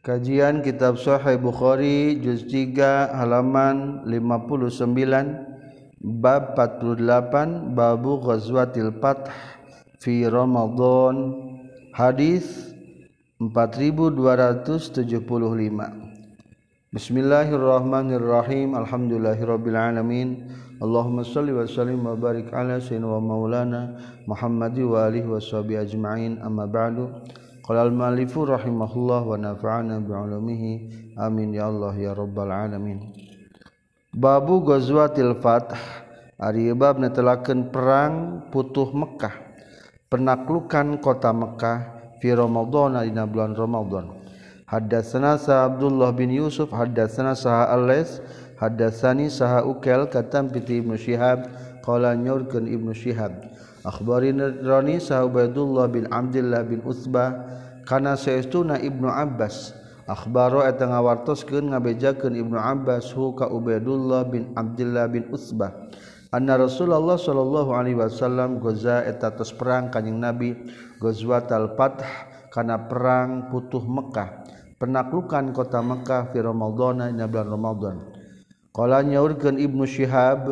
Kajian Kitab Sahih Bukhari juz 3 halaman 59 bab 48 babu ghazwatil fath fi Ramadan hadis 4275 Bismillahirrahmanirrahim Alhamdulillahirabbil alamin Allahumma salli wa sallim wa barik ala sayyidina wa maulana Muhammadi wa alihi washabi ajmain. Amma ba'du. Qala al-malifu rahimahullah wa nafa'ana bi'ulumihi. Amin ya Allah ya rabbal alamin. Babu Ghazwatil Fath Ari bab netelakeun perang putuh Mekah. Penaklukan kota Mekah fi Ramadan dina bulan Ramadan. Haddatsana sa Abdullah bin Yusuf haddatsana sa Al-Lais haddatsani sa Ukail katam piti Ibnu Syihab qala nyurkeun Ibnu Syihab Akbarroni sahabatullah bin Abdullah bin Utsbah kana saestuna Ibnu Abbas. Akhbaro eta ngawartoskeun ngabejakeun Ibnu Abbas hu ka Ubaidullah bin Abdullah bin Utsbah. Anna Rasulullah sallallahu alaihi wasallam goza eta tos perang kanjing Nabi Ghazwatul Fath kana perang putuh mekah penaklukan kota mekah fi Ramadan dina bulan Ramadan Qala nyaurkeun Ibnu Syihab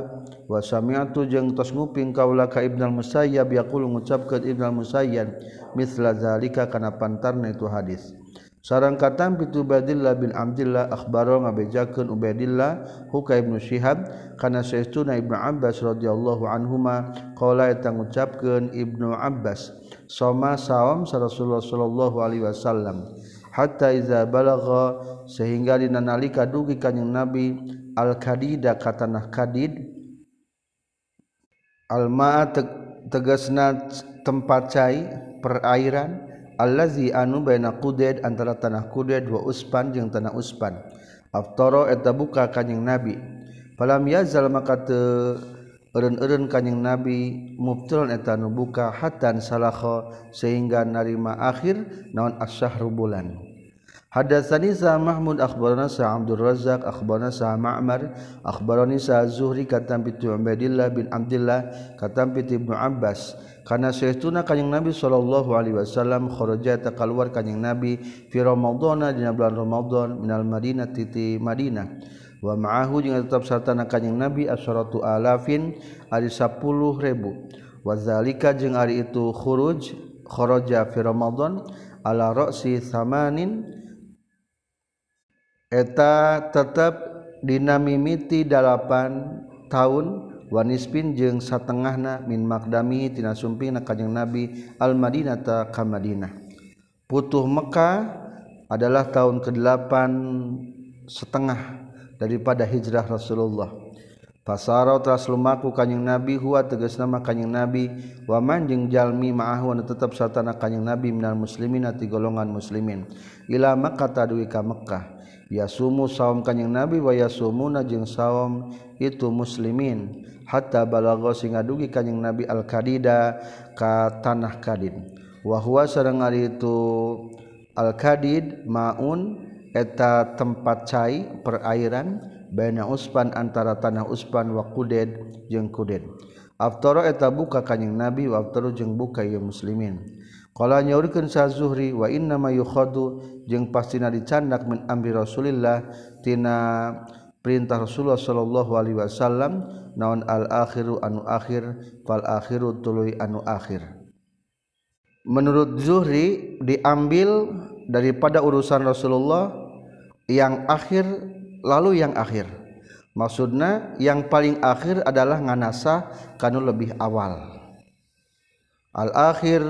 wa sami'tu jeung tos nguping kaula ka Ibnu Musayyab yaqulu ngucapkeun Ibnu Musayyab misla zalika kana pantarna itu hadis. Sarang katam pitu Badillah bin Abdillah akhbaro ngabejakeun Ubaidillah huka Ibnu Syihab kana saestuna Ibnu Abbas radhiyallahu anhuma qala eta ngucapkeun Ibnu Abbas sama saum sa Rasulullah sallallahu alaihi wasallam hatta iza balagha sehingga dina nalika dugi kanjing Nabi al-kadida katanah kadid almaa tegasna tempat cai perairan allazi anu baina quded antara tanah quded wa uspan jeung tanah uspan. Aftara eta buka kanjing nabi. Falam yazal maka teu eureun-eureun kanjing nabi mubtilun eta nu buka hatan salakha sehingga narima akhir naon asyhru bulan Hadatsani sa Mahmud akhbarana sa Abdul Razzaq akhbarana sa Ma'mar akhbarani sa Zuhri katam bi Ubaidillah bin Abdullah katam bi Ibnu Abbas. Kana saytuna kanjing Nabi sallallahu alaihi wasallam kharaja ta keluar kanjing Nabi fi Ramadan dina bulan Ramadan minal Madinah titi Madinah. Wa ma'ahu jeung tetap serta na kanjing Nabi asyratu alafin ari 10.000 wazalika jeung ari itu khuruj kharaja fi Ramadan ala ra'si samanin eta tetap dinamimiti dalapan tahun wanispin jeung satengahna min makdami tina sumpingna kanjeng Nabi al Madinah ta ka Madinah. Putuh Mekah adalah tahun ke-8 setengah daripada hijrah Rasulullah. Pasaro teras lumaku kanjeng Nabi huwa tegas nama kanjeng Nabi. Wa man jeung jalmi ma'ahu anu tetep sartana kanjeng Nabi minal muslimin ati golongan muslimin. Ila Makkah taduwi ka Mekkah ya sumu saum kanyang nabi wa yasumuna jeung saum itu muslimin. Hatta balagha sing dugi kanyang nabi al kadida ka tanah kadid wa huwa sareng ari itu al kadid maun eta tempat cai perairan baina uspan antara tanah uspan wa kuded jeung kuded aftara eta buka kanyang nabi wa aftaru jeung buka ye muslimin. Qala nyaurikeun sa zuhri wa inna ma yukhadu jeung pastina dicandak min amri Rasulillah tina perintah Rasulullah sallallahu alaihi wasallam naon al akhiru anu akhir fal akhiru tuluy anu akhir. Menurut Zuhri diambil daripada urusan Rasulullah yang akhir lalu yang akhir. Maksudnya yang paling akhir adalah nganasa kanu lebih awal. Al akhir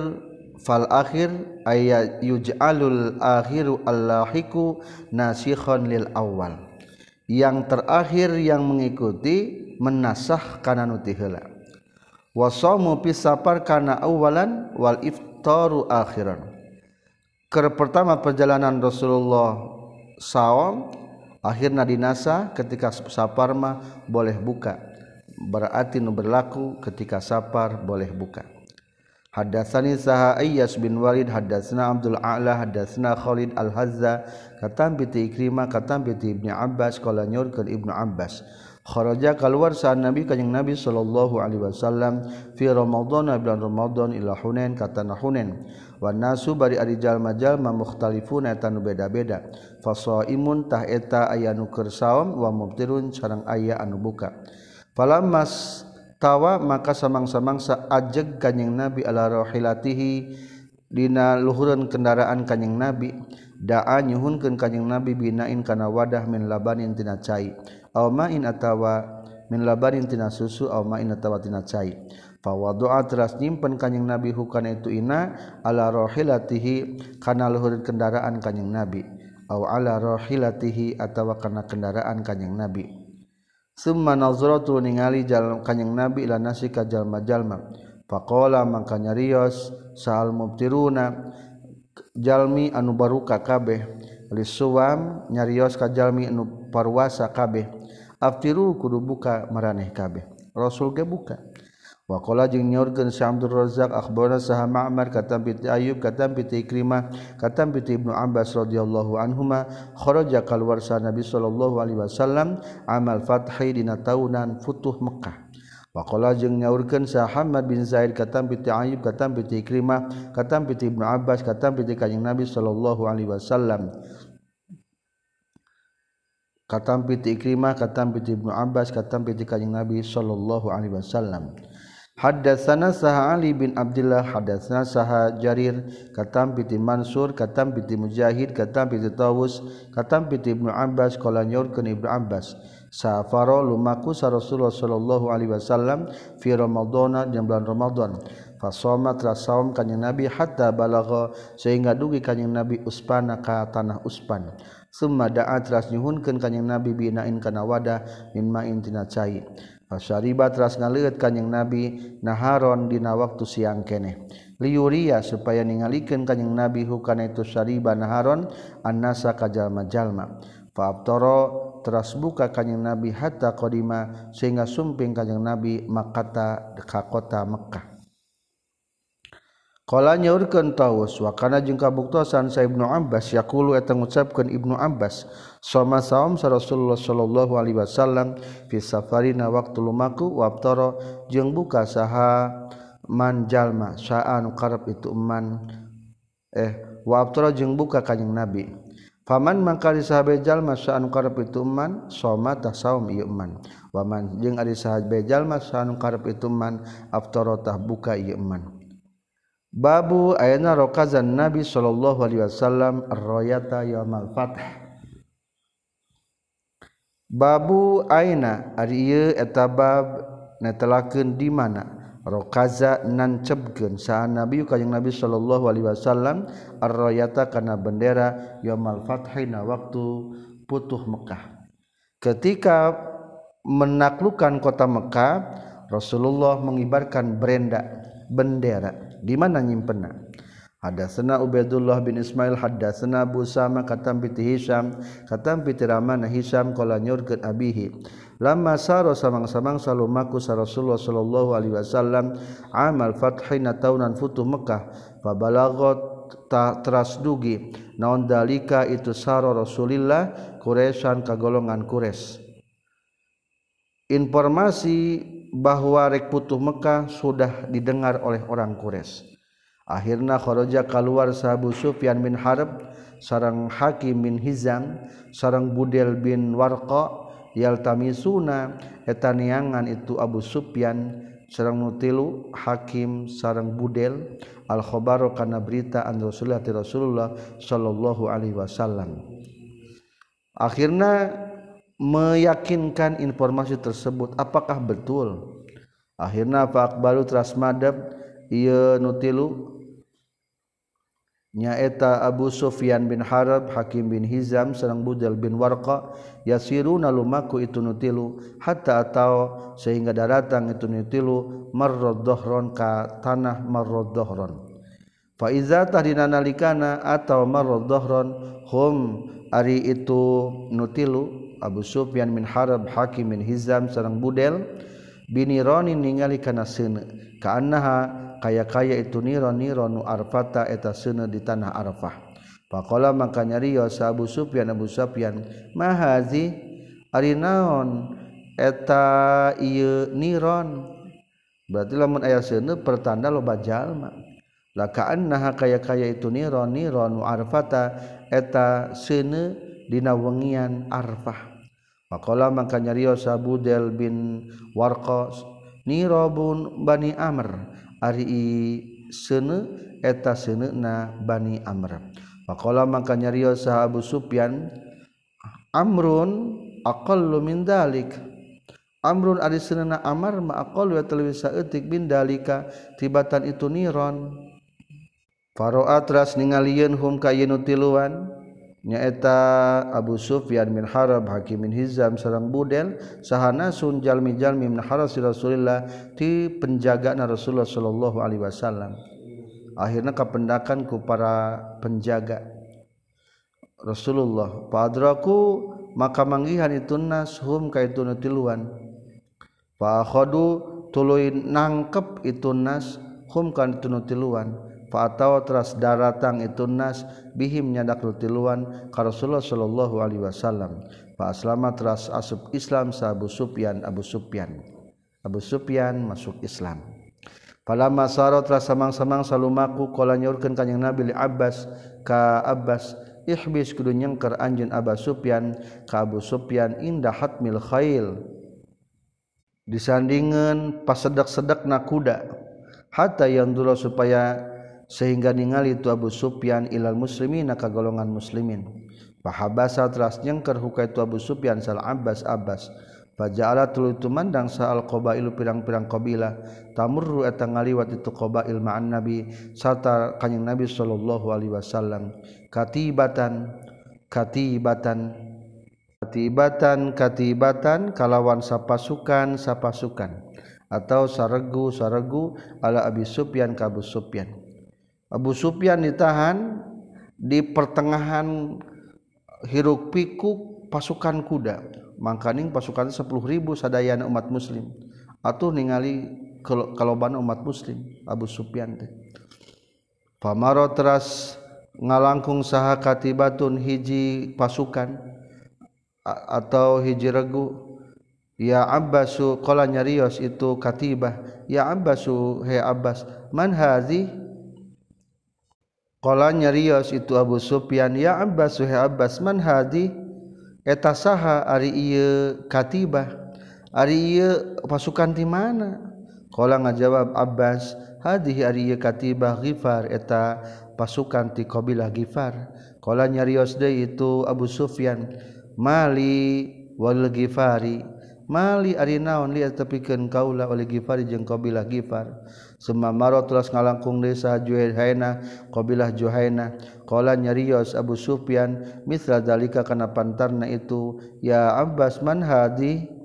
fal akhir ayat yuj'alul akhiru allahiku nasikhon lil awal. Yang terakhir yang mengikuti menasah kana nu heula wasamu pisapar kana awalan wal iftaru akhiran. Ker pertama perjalanan Rasulullah saum akhirna dinasa ketika sapar mah boleh buka. Berarti nu berlaku ketika sapar boleh buka Hadatsani saha Ayyas bin Walid hadatsna Abdul A'la hadatsna Khalid Al-Hazza katam bi Ikrimah katam bi Ibnu Abbas qala nyurkeun Ibnu Abbas. Kharaja keluar saat Nabi kanjing Nabi sallallahu alaihi wasallam fi Ramadan bulan Ramadan ila Hunain katana Hunain. Wa nasu bari ari jalma-jalma mukhtalifun eta nu beda-beda. Fasaimun tah eta aya nu keur saum wa mubtirun sareng aya anu buka. Falammas tawa maka samang-samangsa ajeg kanyeng nabi ala rohilatihi dina luhuran kendaraan kanyeng nabi daa nyuhunkeun kanyeng nabi binain kana wadah min labanin tina cai. Aw ma'in atawa min labanin tina susu aw ma'in atawa tina cai. Doa teras nyimpen kanyeng nabi hukana itu ina ala rohilatihi kana luhur kendaraan kanyeng nabi. Aw ala rohilatihi atawa kana kendaraan kanyeng nabi Summa nazratu ningali jalan kanyang Nabi ila nasi ka jalma-jalma. Faqala mangka nyarios sal mubtiruna. Jalmi anu baruka kabeh. Lisuwam nyarios ka jalmi anu parwasa kabeh. Aftiru kudu buka maraneh kabeh. Rasul ge buka. Wakola jeung nyaurkeun Syekh Abdul Razzaq akhbarana saha Ma'mar katam bi Ayyub katam bi Ikrimah katam bi Ibnu Abbas radhiyallahu anhuma kharaja kalwar sa Nabi sallallahu alaihi wasallam amal fathi dina taunan futuh Mekah. Wakola jeung nyaurkeun saha Hamad bin Zaid katam bi Ayyub katam bi Ikrimah katam bi Ibnu Abbas katam bi Kanjeng Nabi sallallahu alaihi wasallam katam bi Ikrimah katam bi Ibnu Abbas katam bi Kanjeng Nabi sallallahu alaihi wasallam Hada sana saha Ali bin Abdulillah hadasna saha jarir katam piti Mansur katam piti mujahid katam piti Tawus katam piti Ibnu Abbas kala nyorkeun Ibnu Abbas. Safaro lumaku sa Rasulullah sallallahu alaihi wasallam fi Ramadan jam bulan Ramadan fasoma trasaum kanjing Nabi hatta balagha sehingga dugi kanjing Nabi uspana ka tanah uspan Summa da'a teras nyuhunkeun kanjing Nabi binain kana wadah min ma'in tina cai. Fasyariba teras ngaleut kanjing Nabi naharon dina waktu siang keneh. Liuria supaya ningalikeun kanjing Nabi hukana itu syariba naharon annasa kajalma-jalma. Fa'abtara teras buka kanjing Nabi hatta qadima sehingga sumping kanjing Nabi makata ka kota Mekkah. Kala nyaurkeun Taus wa kana jeung kabuktosan sa Ibnu Abbas yaqulu eta ngucapkeun Ibnu Abbas sama saum sa Rasulullah sallallahu alaihi wasallam fi safarina waqtu lumaku wa aftara jeung buka saha man jalma sa'a nu karep itu man eh wa aftara jeung buka kanjing Nabi. Faman mangkali sahabe jalma sa'a nu karep itu man soma tah saum ieu man. Wa man jeung ari sahabe jalma sa'a nu karep itu man aftara tah buka ieu man. Babu ayana rokazan Nabi sallallahu alaihi wasallam ar-rayata yaumal fath. Babu aina ari ieu eta bab netelakeun di mana rokaza nancebkeun sa Nabi kanjing Nabi sallallahu alaihi wasallam ar-rayata kana bendera yaumal fath na waktu putuh Mekah. Ketika menaklukkan kota Mekah, Rasulullah mengibarkan berenda bendera di mana nyimpenna ada sena Ubaidullah bin Ismail hadda sena Busama katam piti Hisam katam piti Ramana Hisam kala nyurkeun abihi. Lama saro samang-samang salumaku sa Rasulullah sallallahu alaihi wasallam amal fathina taunan futuh Mekah. Fa balagot ta trasdugi naon dalika itu saro Rasulillah? Quraisyan kagolongan Quraisy. Informasi bahwa rek putuh Mekah sudah didengar oleh orang Quraisy. Akhirna kharaja keluar sahabu Sufyan bin Harb sarang Hakim bin Hizam sarang Budel bin Warqa yaltamisuna eta niangan itu Abu Sufyan sarang nutilu Hakim sarang Budel al khabaru kana berita an Rasulullah Rasulullah sallallahu alaihi wasallam. Akhirna meyakinkan informasi tersebut apakah betul? Akhirnya Pak baru trasmadab ia nutilu nyaeta Abu Sufyan bin Harab Hakim bin Hizam serang Budal bin Warqa yasiruna lumaku itu nutilu. Hatta atau sehingga daratang itu nutilu marrodohron ka tanah marrodohron fa iza tahdina nalikana atau marrodohron hum ari itu nutilu Abu Sufyan min Harab Hakim min Hizam sareng Budel binironi ningali kana seuneu kaannaha kaya-kaya itu niron niron nu arfata eta seuneu di tanah Arafah faqala maka nyarios Abu Sufyan Abu Sufyan mahazi ari naon? Eta ieu niron? Berarti lamun aya seuneu pertanda loba jalma. Lakaan naha kaya-kaya itu niron niron arfata eta sene dina wengian arfah Makola maka nyarios Abu Del bin Warqa nirobun Bani Amr ari sene eta seunana Bani Amr. Makola maka nyarios Abu Sufyan Amrun aqallu min dalik. Amrun ari seunana Amr ma aqallu wa talawi etik bin dalika tibatan itu niron. Faro'at ras ningalieun hum ka tiluan nyaeta Abu Sufyan min Harab Hakim min Hizam sareng Budel sahana sun jalmi jalmi min harasi Rasulillah ti penjaga na Rasulullah sallallahu alaihi wasallam. Akhirnya kapendakan ku para penjaga. Rasulullah padraku maka manggihan itu nas hum ka itu tiluan. Fa akhadu tuluin nangkep itu nas hum kan itu atau teras daratang itu nas bihim nyadak rutiluan ka Rasulullah sallallahu alaihi wasallam. Fa aslama teras asup Islam sa Abu Sufyan Abu Sufyan. Abu Sufyan masuk Islam. Falamma saro teras samang-samang salumaku kala nyaurkeun kanjing Nabi li Abbas ka Abbas ihbis kudu nyengker anjeun Abu Sufyan ka Abu Sufyan indah hatmil khail. Disandingan pasedak-sedak na kuda hatta yang dulu supaya sehingga ningali itu Abu Sufyan ilal muslimin ka golongan muslimin. Fahabasa teras nyengker huka itu Abu Sufyan sal Abbas Abbas. Faja'ala tuluy tumandang sa al qabailu pirang-pirang qabilah. Tamurru eta ngaliwat itu qabail ma'an nabi sarta kanjing nabi sallallahu alaihi wasallam. Katibatan katibatan katibatan katibatan kalawan sapasukan sapasukan. Atau saregu saregu ala Abi Sufyan ka Abu Sufyan Abu Sufyan ditahan di pertengahan hiruk pikuk pasukan kuda. Mangkaning pasukan 10.000 sadayana umat muslim. Atuh ningali kaloban umat muslim Abu Sufyan teh. Famaro teras ngalangkung saha katibatun hiji pasukan atau hiji regu. Ya Abbasu qala nyarios itu katibah. Ya Abbasu he Abbas man hadhi Kala nyarios itu Abu Sufyan ya Abbas suhe Abbas man hadi? Eta saha ari ieu katibah ari ieu pasukan di mana? Kala ngajawab Abbas hadi ari ieu katibah Ghifar eta pasukan ti kabilah Ghifar. Kala nyarios deui itu Abu Sufyan mali wal Ghifari mali ari naon lihat tepikeun kaula oleh Ghifari jeung kabilah Ghifar. Suma maro ngalangkung desa Juhaina qabilah Juhaina. Qala nyarios Abu Sufyan misra dalika kana pantarna itu? Ya Abbas man hadi?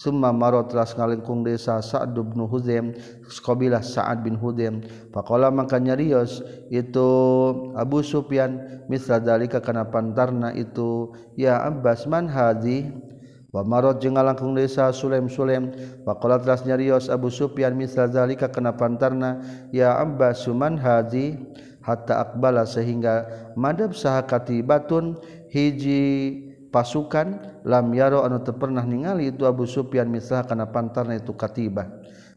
Suma marot telas ngalengkung desa Sa'd bin Huzaim qabilah Sa'ad bin Huzaim faqala maka nyarios itu Abu Sufyan misra dalika kana pantarna itu? Ya Abbas man hadi? Wamarot jeung ngalangkung desa Sulem Sulem Pakola teras nyarios Abu Sufyan misal zalika kena pantarna ya amba suman hadi hatta akbala sehingga madab saha katibatun hiji pasukan lam yaro anu teu pernah ningali itu Abu Sufyan misal kana pantarna itu katibah.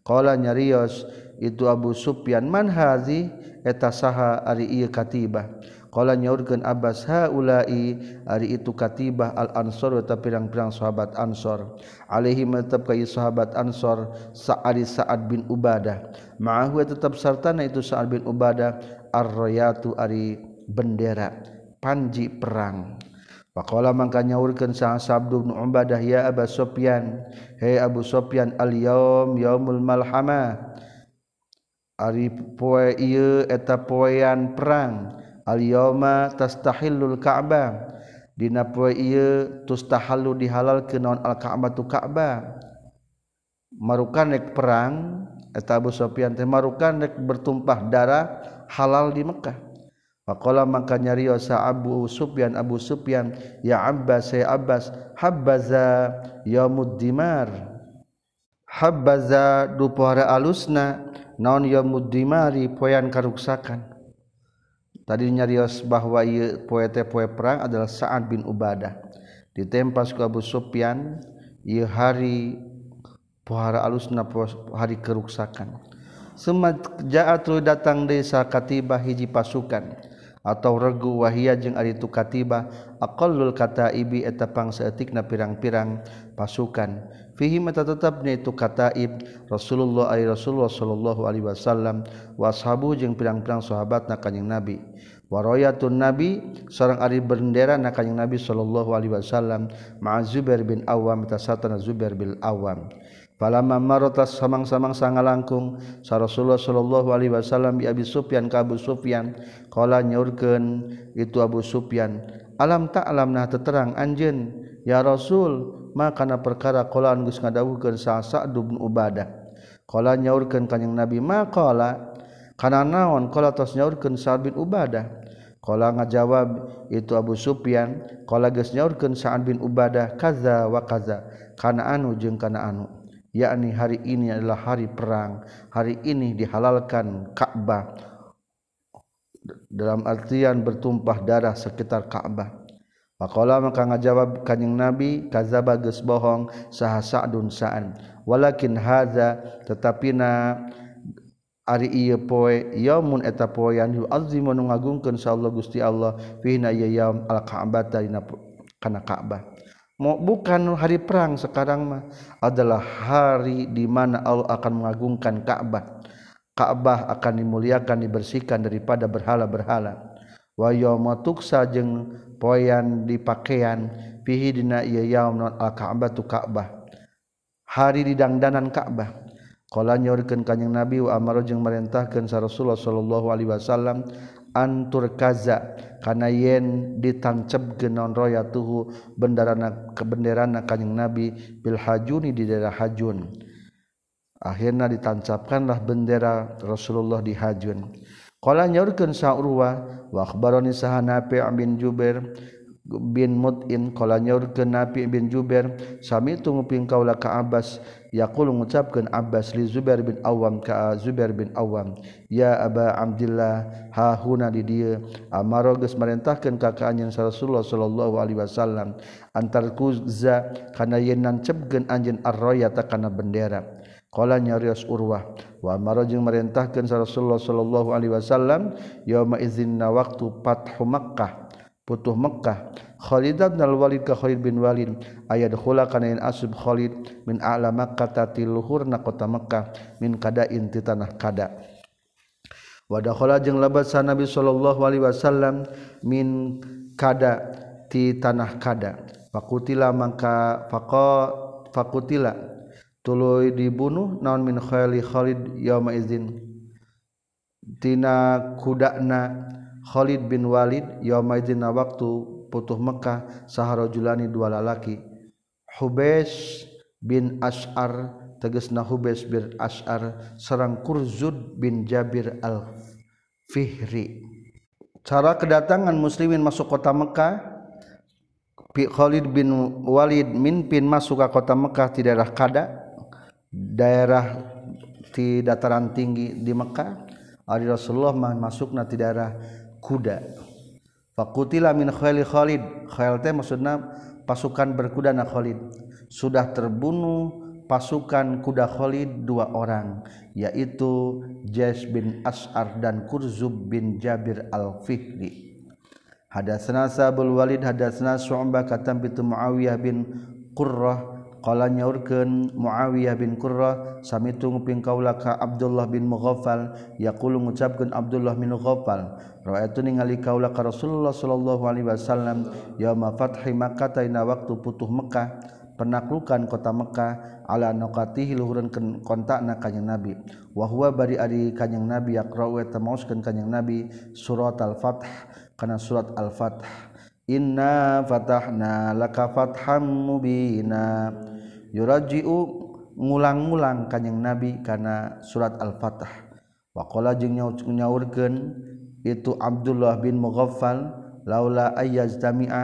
Qala nyarios itu Abu Sufyan man hadi eta saha ari ieu katibah. Nyaurkan Abbas haulai hari itu katibah al-ansor atau pirang-pirang sahabat Ansor. Alaihi tetap kayu sahabat Ansor saat saat bin Ubadah. Mahu tetap sartana itu saat bin Ubadah arroyatu ari bendera panji perang. Pakola mangka nyaurkan sang sabdu bin Ubadah ya Abu Sofyan Hei Abu Sofyan al yaum yaumul malhama ari poe ieu eta poean perang Al-yoma tastahillul Ka'bah. Dina poe ieu tustahallu dihalal ke naon al-Ka'bah tu Ka'bah. Marukan nek perang eta Abu Sufyan teh marukan bertumpah darah halal di Mekah. Faqala maka nyarios Abu Sufyan Abu Sufyan ya Abbas ya Abbas habbaza yaumud dimar. Habbaza dupohara alusna naon yaumud dimari? Poyan karuksakan tadi nyarios bahwa poete poe perang adalah Sa'ad bin Ubadah. Ditempas ku Abu Sufyan ieu hari pohara alusna hari keruksakan. Semat ja'atul datang desa katibah hiji pasukan atau regu wahia jeung ari tu katibah aqallul kataibi eta pangsaeutikna pirang-pirang pasukan. fihi mata tetapnya itu kataib Rasulullah ai Rasulullah sallallahu alaihi wasallam wa ashabu jeung pirang-pirang sahabat na kanjing Nabi. Wa rayatun Nabi sareng ari bendera na kanjing Nabi sallallahu alaihi wasallam ma'a Zubair bin Awam tasatana Zubair bil Awam Falamma marotas samang-samang sangalangkung sa Rasulullah sallallahu alaihi wasallam bi Abi Sufyan ka Abu Sufyan qala nyaurkeun itu Abu Sufyan alam ta'lam ta nah teterang anjeun? Ya Rasul makana perkara qala geus ngadawuhkeun sa Sa'd bin Ubadah. Qala nyaurkeun kanjing Nabi ma qala? Kana naon? Qala tos nyaurkeun Sa'd bin Ubadah. Qala ngajawab itu Abu Sufyan. Qala geus nyaurkeun Sa'd bin Ubadah kaza wa kaza. Kana anu jeung kana anu. Yakni hari ini adalah hari perang. Hari ini dihalalkan Ka'bah. Dalam artian bertumpah darah sekitar Ka'bah Faqala maka ngajawab kanjing Nabi kadzaba geus bohong saha Sa'dun Sa'an. Walakin hadza tetapi na ari ieu poe yaumun eta poean yu'azzimu ngagungkeun Allah Gusti Allah fi na yaum al-Ka'bah kana Ka'bah. Mau bukan hari perang sekarang mah adalah hari di mana Allah akan mengagungkan Ka'bah. Ka'bah akan dimuliakan dibersihkan daripada berhala-berhala wayoma tuksa jeung poyan dipakean fihi dina ieu yaum non al ka'bah tu ka'bah. Hari didangdanan ka'bah. Qala nyorkeun kanjing nabi wa amara jeung marentahkeun sa rasulullah sallallahu alaihi wasallam antur kaza kana yen ditancebkeun non royatuhu bendarana kebenderana kanjing nabi bil hajuni di daerah hajun. Akhirna ditancapkanlah bendera Rasulullah di hajun. Qala nyaurkeun sa'urwa wa akhbarani sahanapi bin Jubair bin Mut'in qala nyaurkeun Nafi bin Jubair sami tu nguping kaula ka Abbas. Yaqul ngucapkeun Abbas li Zubair bin Awam ka Zubair bin Awam ya Aba Abdullah ha huna di dieu amara geus marintahkeun ka ka anjeun Rasulullah sallallahu alaihi wasallam antar kuzza kana yeun nancebkeun anjeun ar-rayata kana bendera. Qala nyarios urwah wa amaro jeung marentahkeun Rasulullah sallallahu alaihi wasallam yauma izinna waqtu fathu Makkah putuh Mekkah Khalid bin Walid ka Khalid bin Walid aya khula kana in asub Khalid min a'la Makkah tati luhurna kota Mekkah min kadain ti tanah kada. Wa dakhala jeung labat sa Nabi sallallahu alaihi wasallam min kada ti tanah kada. Fakutila maka faqa fakutila tuluy dibunuh naon min khali Khalid yauma izin tina kudana Khalid bin Walid yaumaidzin waktu putuh Mekah sahara julani dua lalaki. Hubes bin Ash'ar tegesna Hubes bin Ash'ar serang Kurzud bin Jabir al-Fihri. Cara kedatangan muslimin masuk kota Mekah Khalid bin Walid mimpin masuk ke kota Mekah di daerah Kada daerah di dataran tinggi di Mekah Ari Rasulullah masuk na di daerah kuda. Fakutila min khali Khalid. Khayal teh maksudna pasukan berkuda na Khalid. Sudah terbunuh pasukan kuda Khalid dua orang yaitu Jais bin As'ar dan Kurzub bin Jabir al-Fihri. Hadatsana Sabul Walid hadatsana Syu'bah katam bitu Muawiyah bin Qurrah Qala nyaurkeun Muawiyah bin Qurra samitu nguping kaula ka Abdullah bin Mughaffal. Yaqulu ngucapkeun Abdullah bin Mughaffal raaitu ningali kaula ka Rasulullah sallallahu alaihi wasallam yauma fathi Makkah taina waktu putuh Mekah penaklukan kota Mekah ala nokatihi luhurkeun kontakna kanjing Nabi. Wa huwa bari ari kanjing Nabi yaqra'u eta maoskeun kanjing Nabi surat al-Fath kana surat al-Fath. Inna fatahna laka fatham mubina. yuraji'u ngulang-ulang kanyang nabi kana surat al-fatah waqala jeung nyaurkeun itu Abdullah bin Mughaffal laula ayyajtami'a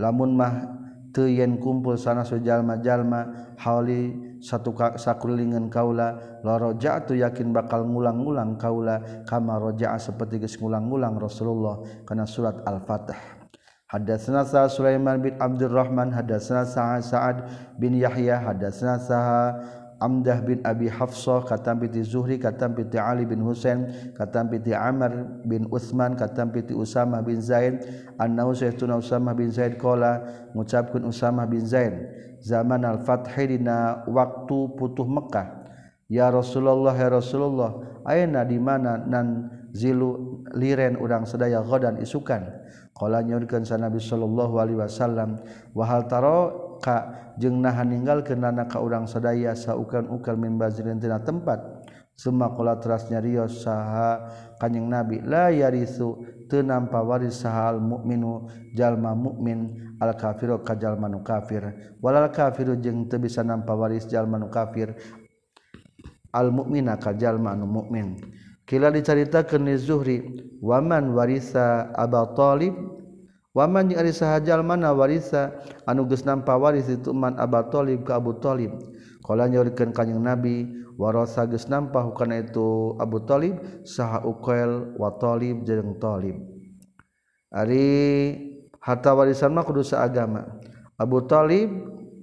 lamun mah teu yen kumpul sana sujalma-jalma hauli satu sakulingan kaula la raja'tu yakin bakal ngulang-ulang kaula kama raja'a seperti geus ngulang-ulang Rasulullah kana surat al-fatah Hadatsana Sa'ad Sulaiman bin Abdurrahman hadatsana Sa'ad Sa'ad bin Yahya hadatsana Saha Amdah bin Abi Hafsah katam piti Zuhri katam piti Ali bin Husain katam piti Amr bin Utsman katam piti Usama bin Zaid annahu sayyiduna Usama bin Zaid qala ngucapkeun Usama bin Zaid zaman al-fathi dina waktu putuh Mekah ya Rasulullah ya Rasulullah ayeuna di mana nan zilu liren urang sedaya godan isukan Kala nyaurkeun sa Nabi sallallahu alaihi wasallam wa hal taro ka jeung nahan ninggal kenana ka urang sadaya saukan-ukan min bazrin tina tempat semua kala teras saha kanjing Nabi la yarisu teu nampa waris saha al mukminu jalma mukmin al kafiru ka jalmanu kafir. Walal kafiru jeung teu bisa nampa waris jalmanu kafir al mukmina ka jalmanu mukmin Kila dicarita ke Zuhri waman warisa Aba Tholib waman yang sahajal mana warisa? Anuges nampa waris itu man Aba Thalib ke Abu Tholib kalau nyorikan kanyang Nabi warasa geus nampa hukana itu Abu Thalib saha Uqail wa Thalib jeung Thalib ari harta warisan mah kudu agama Abu Thalib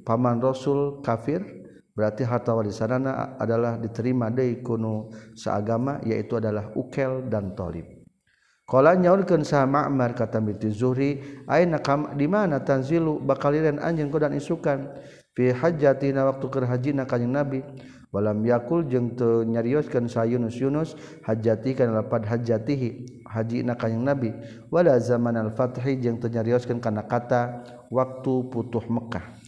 paman Rasul kafir. berarti harta warisanana adalah diterima dari kuno seagama yaitu adalah ukel dan tolib Kala nyaurkeun saha Ma'mar kata binti Zuhri, "Aina kam di mana tanzilu bakaliran anjeun ku dan isukan fi hajjatina waktu keur hajina kanjing Nabi." Walam yakul jeung teu nyarioskeun sa Yunus Yunus hajjati kana lapad hajjatihi hajina kanjing Nabi wala zaman al-fathi jeung teu nyarioskeun kana kata waktu putuh Mekah.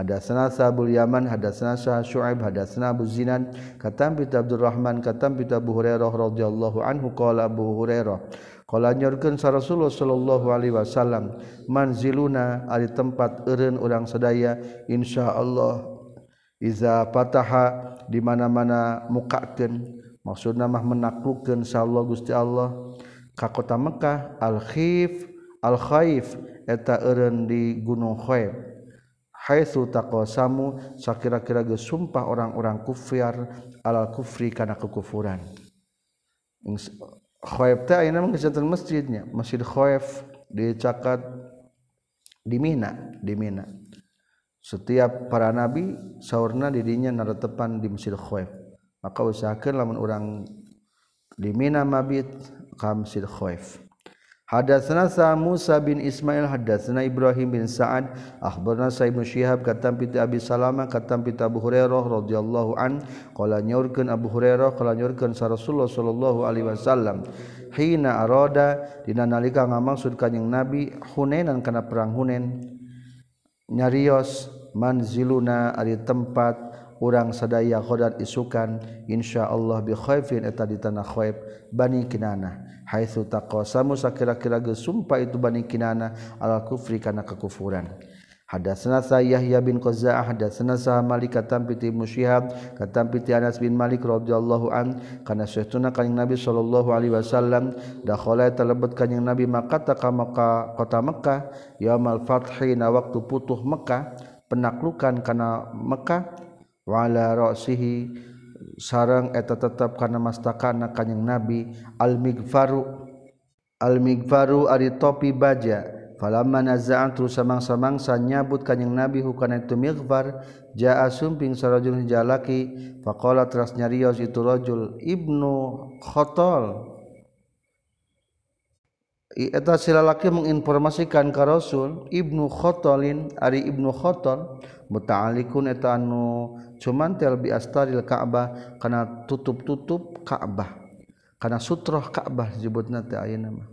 Hadatsana Sa'bul Yaman, hadatsana Syah Syu'aib, hadatsana Abu Zinan, katam bi Abdurrahman, katam bi Abu Hurairah radhiyallahu anhu qala Abu Hurairah. Qala nyorkeun sa Rasulullah sallallahu alaihi wasallam, manziluna ari tempat eureun urang sadaya insyaallah iza pataha di mana-mana mukakeun maksudna mah menaklukkeun sallallahu Gusti Allah. Ka kota Mekah al-Khif al-Khaif eta eureun di Gunung Khaif. haitsu taqasamu sakira-kira geus sumpah orang-orang kufir alal kufri kana kekufuran. Khoef teh ayeuna mah geus masjidnya. Masjid Khoef di Cakad di Mina di Mina. Setiap para nabi saurna didinya naratepan di Masjid Khoef maka usahakan lamun orang di Mina mabit ka Masjid Khoef Hadatsana Sa Musa bin Ismail hadatsana Ibrahim bin Sa'ad. Akhbarna Sa Ibnu Syihab katam piti Abi Salamah katam piti Abu Hurairah radhiyallahu an. Qala nyaurkeun Abu Hurairah qala nyaurkeun sa Rasulullah sallallahu alaihi wasallam. Hina arada dina nalika ngamaksud kanjing Nabi Hunainan kana perang Hunain nyarios manziluna ari tempat urang sadaya khodat isukan insyaallah bi khaifin eta di tanah khaif bani kinana. Haitsu taqasamu sakira-kira geus sumpah itu bani kinana ala kufri kana kekufuran. Hadatsana Yahya bin Qazza'ah hadatsana Malik katam piti Musyihab katam piti Anas bin Malik radhiyallahu an kana sayyiduna kanjing Nabi sallallahu alaihi wasallam dakhala talabut kanjing Nabi Makkah ka Makkah kota Makkah yaumal fathi na waktu putuh Makkah penaklukan kana Makkah wa ala ra'sihi sarang eta tetap karena mastakana kanyang nabi al-migfaru al-migfaru ari topi baja. Falamma naza'an terus samang-samangsa nyabut kanyang nabi hukana itu migfar jaa sumping sarajul jalaki faqala teras nyarios itu rajul ibnu khotol eta silalaki menginformasikan ka Rasul Ibnu Khotolin ari Ibnu Khotol muta'alikun eta anu cumantel bi astaril Ka'bah kana tutup-tutup Ka'bah. Kana sutroh Ka'bah disebutna teh ayeuna mah.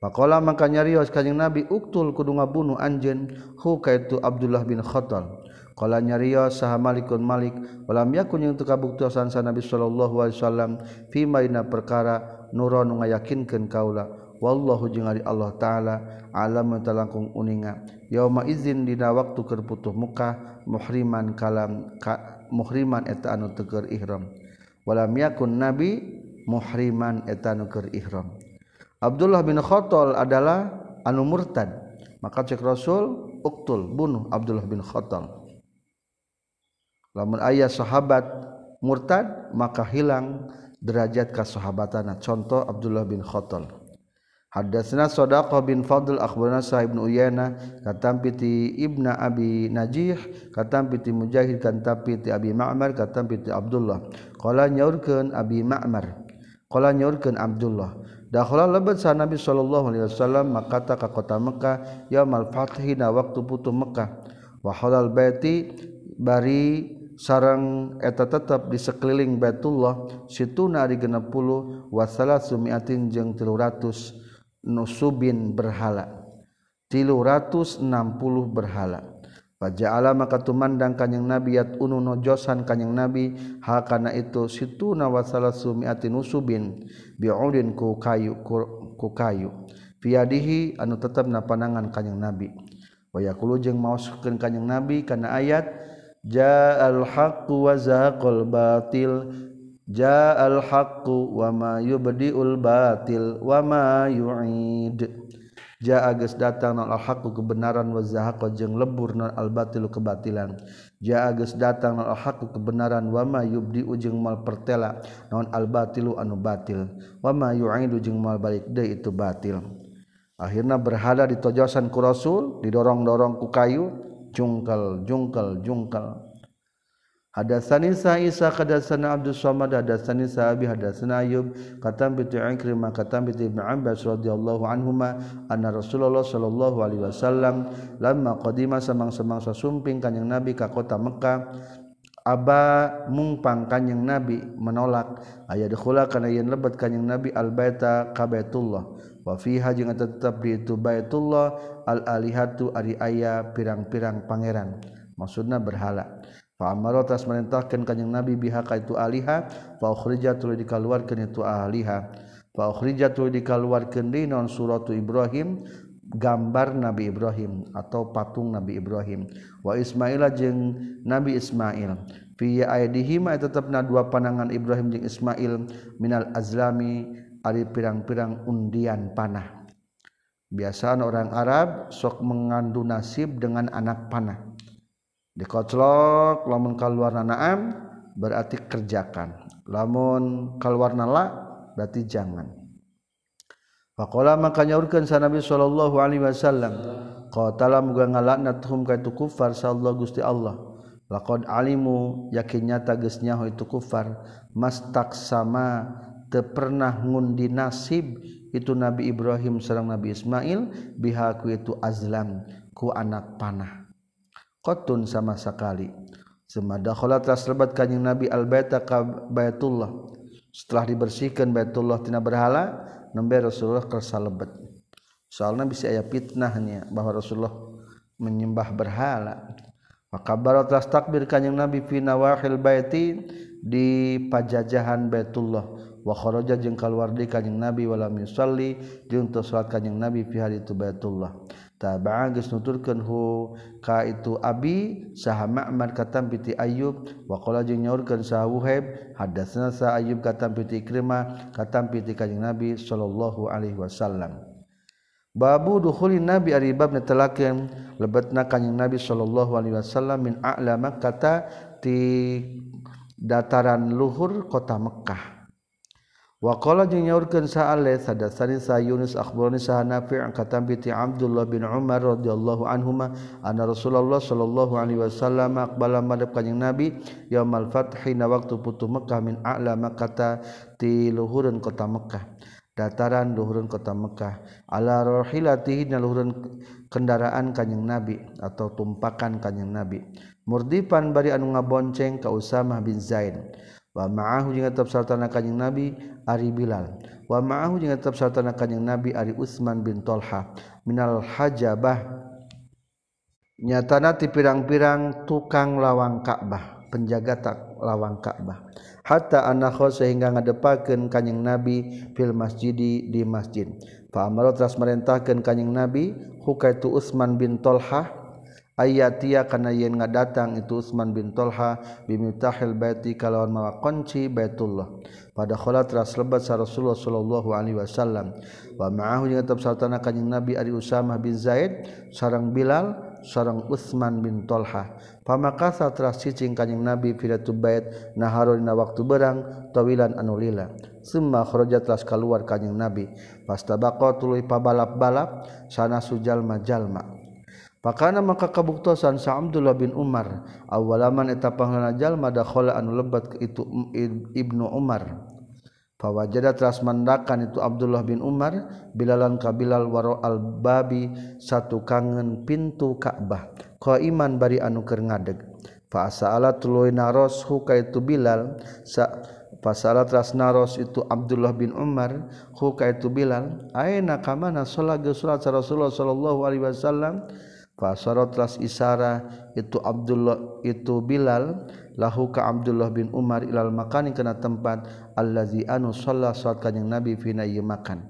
Pakola maka nyarios kanjing Nabi uktul kudu ngabunuh anjeun hu kaitu Abdullah bin Khotol Kala nyarios saha Malikun Malik walam yakun yang kabuktosan sa Nabi sallallahu alaihi wasallam fi maina perkara nuron ngayakinkeun kaula. Wallahu jeung Allah taala alam talangkung uninga. Yauma izin dina waktu keur putuh muka muhriman kalam ka, muhriman eta anu teker ihram. Walam yakun nabi muhriman eta anu keur ihram. Abdullah bin Khattal adalah anu murtad. Maka cek Rasul uktul bunuh Abdullah bin Khattal lamun ayah sahabat murtad maka hilang derajat kasahabatana. Contoh Abdullah bin Khattal Hadatsna Sadaqah bin Fadl akhbarana Sa'ib bin Uyana katam piti Ibnu Abi Najih katam piti Mujahid katam piti Abi Ma'mar katam piti Abdullah. Qala nyaurkeun Abi Ma'mar. Qala nyaurkeun Abdullah. Dakhala lebat sa Nabi sallallahu alaihi wasallam makata ka kota Mekkah yaumal fathi na waktu putu Mekkah. Wa halal baiti bari sarang eta tetap di sekeliling Baitullah situna ari 60 wa salasu mi'atin jeung 300 nusubin berhala. 360 berhala. Wajah Allah maka tumandang kanyang Nabi yat unu nojosan kanyang Nabi hal kana itu situ nawasalah sumiati nusubin biudin ku kayu ku, ku kayu. Piadihi anu tetap napanangan kanyang Nabi. Wayakulu jeung maoskeun kanyang Nabi kana ayat ja'al haqqu wa zaqal batil ja al haqqu wa ma yubdiul batil wa ma yu'id. Ja agus datang non al haqqu kebenaran wa zahaqa jeung lebur non al batil kebatilan. Ja agus datang non al haqqu kebenaran wa ma yubdi jeung mal pertela non al batilu anu batil. Wa ma yu'idu jeung mal balik deui itu batil. Akhirna berhala ditojosan ku rasul didorong-dorong ku kayu jungkal jungkal jungkal Hadatsani Isa hadatsana Abdul Samad hadatsani Sahabi hadatsana Ayub katam bi Ikrimah katam bi Ibnu Abbas radhiyallahu anhuma anna Rasulullah sallallahu alaihi wasallam lamma qadima samang-samang sasumping kanjing Nabi ka kota Mekah aba mungpang kanjing Nabi menolak. Aya dikhula kana yen lebat kanjing Nabi al baita ka Baitullah. Wa fiha jeung tetep di itu Baitullah al alihatu ari aya pirang-pirang pangeran. Maksudna berhala Amaro tas merintahkan kanyang Nabi bihaka itu aliha fa ukhrija tuluy dikaluarkeun itu aliha fa ukhrija tuluy dikaluarkeun di non suratu Ibrahim gambar Nabi Ibrahim atau patung Nabi Ibrahim. Wa Ismail jeung Nabi Ismail. Fi aidihim tetepna dua panangan Ibrahim jeung Ismail minal azlami ari pirang-pirang undian panah. Biasaan orang Arab sok mengandu nasib dengan anak panah dikotlok lamun keluar naam berarti kerjakan. Lamun keluar nala berarti jangan. Faqala maka nyaurkeun sa Nabi sallallahu alaihi wasallam qatala muga ngalaknathum ka itu kufar sallallahu Gusti Allah. Laqad alimu yakin nyata geus itu kufar mastak sama teu pernah ngundi nasib itu Nabi Ibrahim sareng Nabi Ismail biha ku itu azlam ku anak panah qatun sama sekali. Semadakhala telah serbat kanjing Nabi al-baita ka Baitullah. Setelah dibersihkan Baitullah tina berhala nembe Rasulullah ke salebet soalnya bisa aya fitnahnya bahwa Rasulullah menyembah berhala. Maka barat telah takbir kanjing Nabi fi nawahil baiti di pajajahan Baitullah. Wa kharaja jeung kaluar di kanjing Nabi wala yusalli jeung teu salat kanjing Nabi fi haditu Baitullah. tabagus nuturkanhu ka itu Abi saha Ma'mar katam piti Ayub. Waqala jeung nyaurkeun saha Wuhaib hadatsna sa Ayub katam piti Ikrimah katam piti Kanjeng Nabi sallallahu alaihi wasallam. Babu dukhulin Nabi ari bab netelakeun lebetna Kanjeng Nabi sallallahu alaihi wasallam min a'la Makkah ti dataran luhur kota Mekkah. Wakola jeung nyaurkeun sa'ale sadasarin sa Yunus akhbarni sa Nafi' angkatan bi Abdullah bin Umar radhiyallahu anhuma anna Rasulullah sallallahu alaihi wasallam aqbala madhab kanjing Nabi yaumal fathhi na waktu putu Mekkah min a'la Makkah ti luhureun kota Mekkah. Dataran luhureun kota Mekkah. Ala rahilatihi na luhureun kendaraan kanjing Nabi atau tumpakan kanjing Nabi. Murdipan bari anu ngabonceng ka Usamah bin Zaid. wa ma'ahu jeung tetap sartana kanjing Nabi Ari Bilal. Wa ma'ahu jeung tetap sartana kanjing Nabi Ari Utsman bin Tolha. Minal hajabah. Nyatana ti pirang-pirang tukang lawang Ka'bah penjaga tak lawang Ka'bah. Hatta anakho sehingga ngadepakeun kanjing Nabi fil masjidi di masjid. Fa amara tras merintahkeun kanjing Nabi hukaitu Utsman bin Tolha ayatia kana yen ngadatang itu Utsman bin Tolha bimutahil baiti kalawan mawa kunci Baitullah. Pada kholat teras lebat sa Rasulullah sallallahu alaihi wasallam. Wa ma'ahu jeung tetap sartana kanjing Nabi ari Usamah bin Zaid sareng Bilal seorang Utsman bin Tolha. Pamakasa teras cicing kanjing Nabi firatu bait naharuna waktu berang tawilan anu lila. Summa kharaja teras keluar kanjing Nabi. Pastabaqo tuluy pabalap-balap sana sujal majalma Pakana maka kabuktosan sa Abdullah bin Umar awalaman eta panglana jalma dakhala anu lebat ke itu um, Ibnu Umar. Fawajada teras mandakan itu Abdullah bin Umar bilalan kabilal waro al babi satu kangen pintu Ka'bah. Ko iman bari anu keur ngadeg. Fa asala tuluy naros huka itu Bilal sa Fasala teras naros itu Abdullah bin Umar huka itu Bilal aina kamana sholat salat Rasulullah sallallahu alaihi wasallam Fasoro telas isara itu Abdullah itu Bilal lahu ka Abdullah bin Umar ilal makanin kena tempat allazi anu sholat sholat kanjeng Nabi fina ieu makan.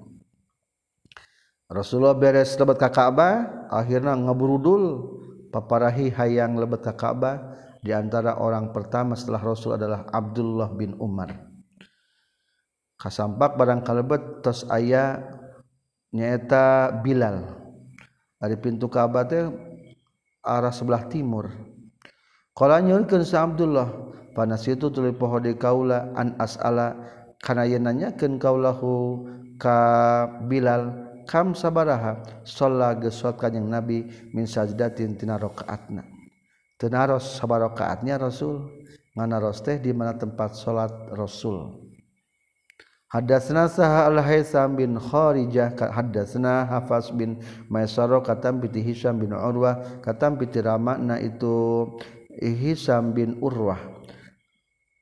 Rasulullah beres lebet ka Ka'bah akhirna ngaburudul paparahi hayang lebet ka Ka'bah di antara orang pertama setelah Rasul adalah Abdullah bin Umar. Kasampak barang kalebet tos aya nyaeta Bilal dari pintu Ka'bah teh arah sebelah timur. Qala nyurkeun Sa Abdullah panas itu tuluy poho di kaula an as'ala kana yen nanyakeun kaulahu ka Bilal kam sabaraha sholat gesot salat kanjing Nabi min sajdatin tina rakaatna. Tenaros sabaraha rakaatnya Rasul nganaros teh di mana tempat salat Rasul. Hadatsna saha al Haisam bin Kharijah hadatsna Hafaz bin Maisaro katam piti Hisam bin Urwah katam piti Ramakna itu Hisam bin Urwah.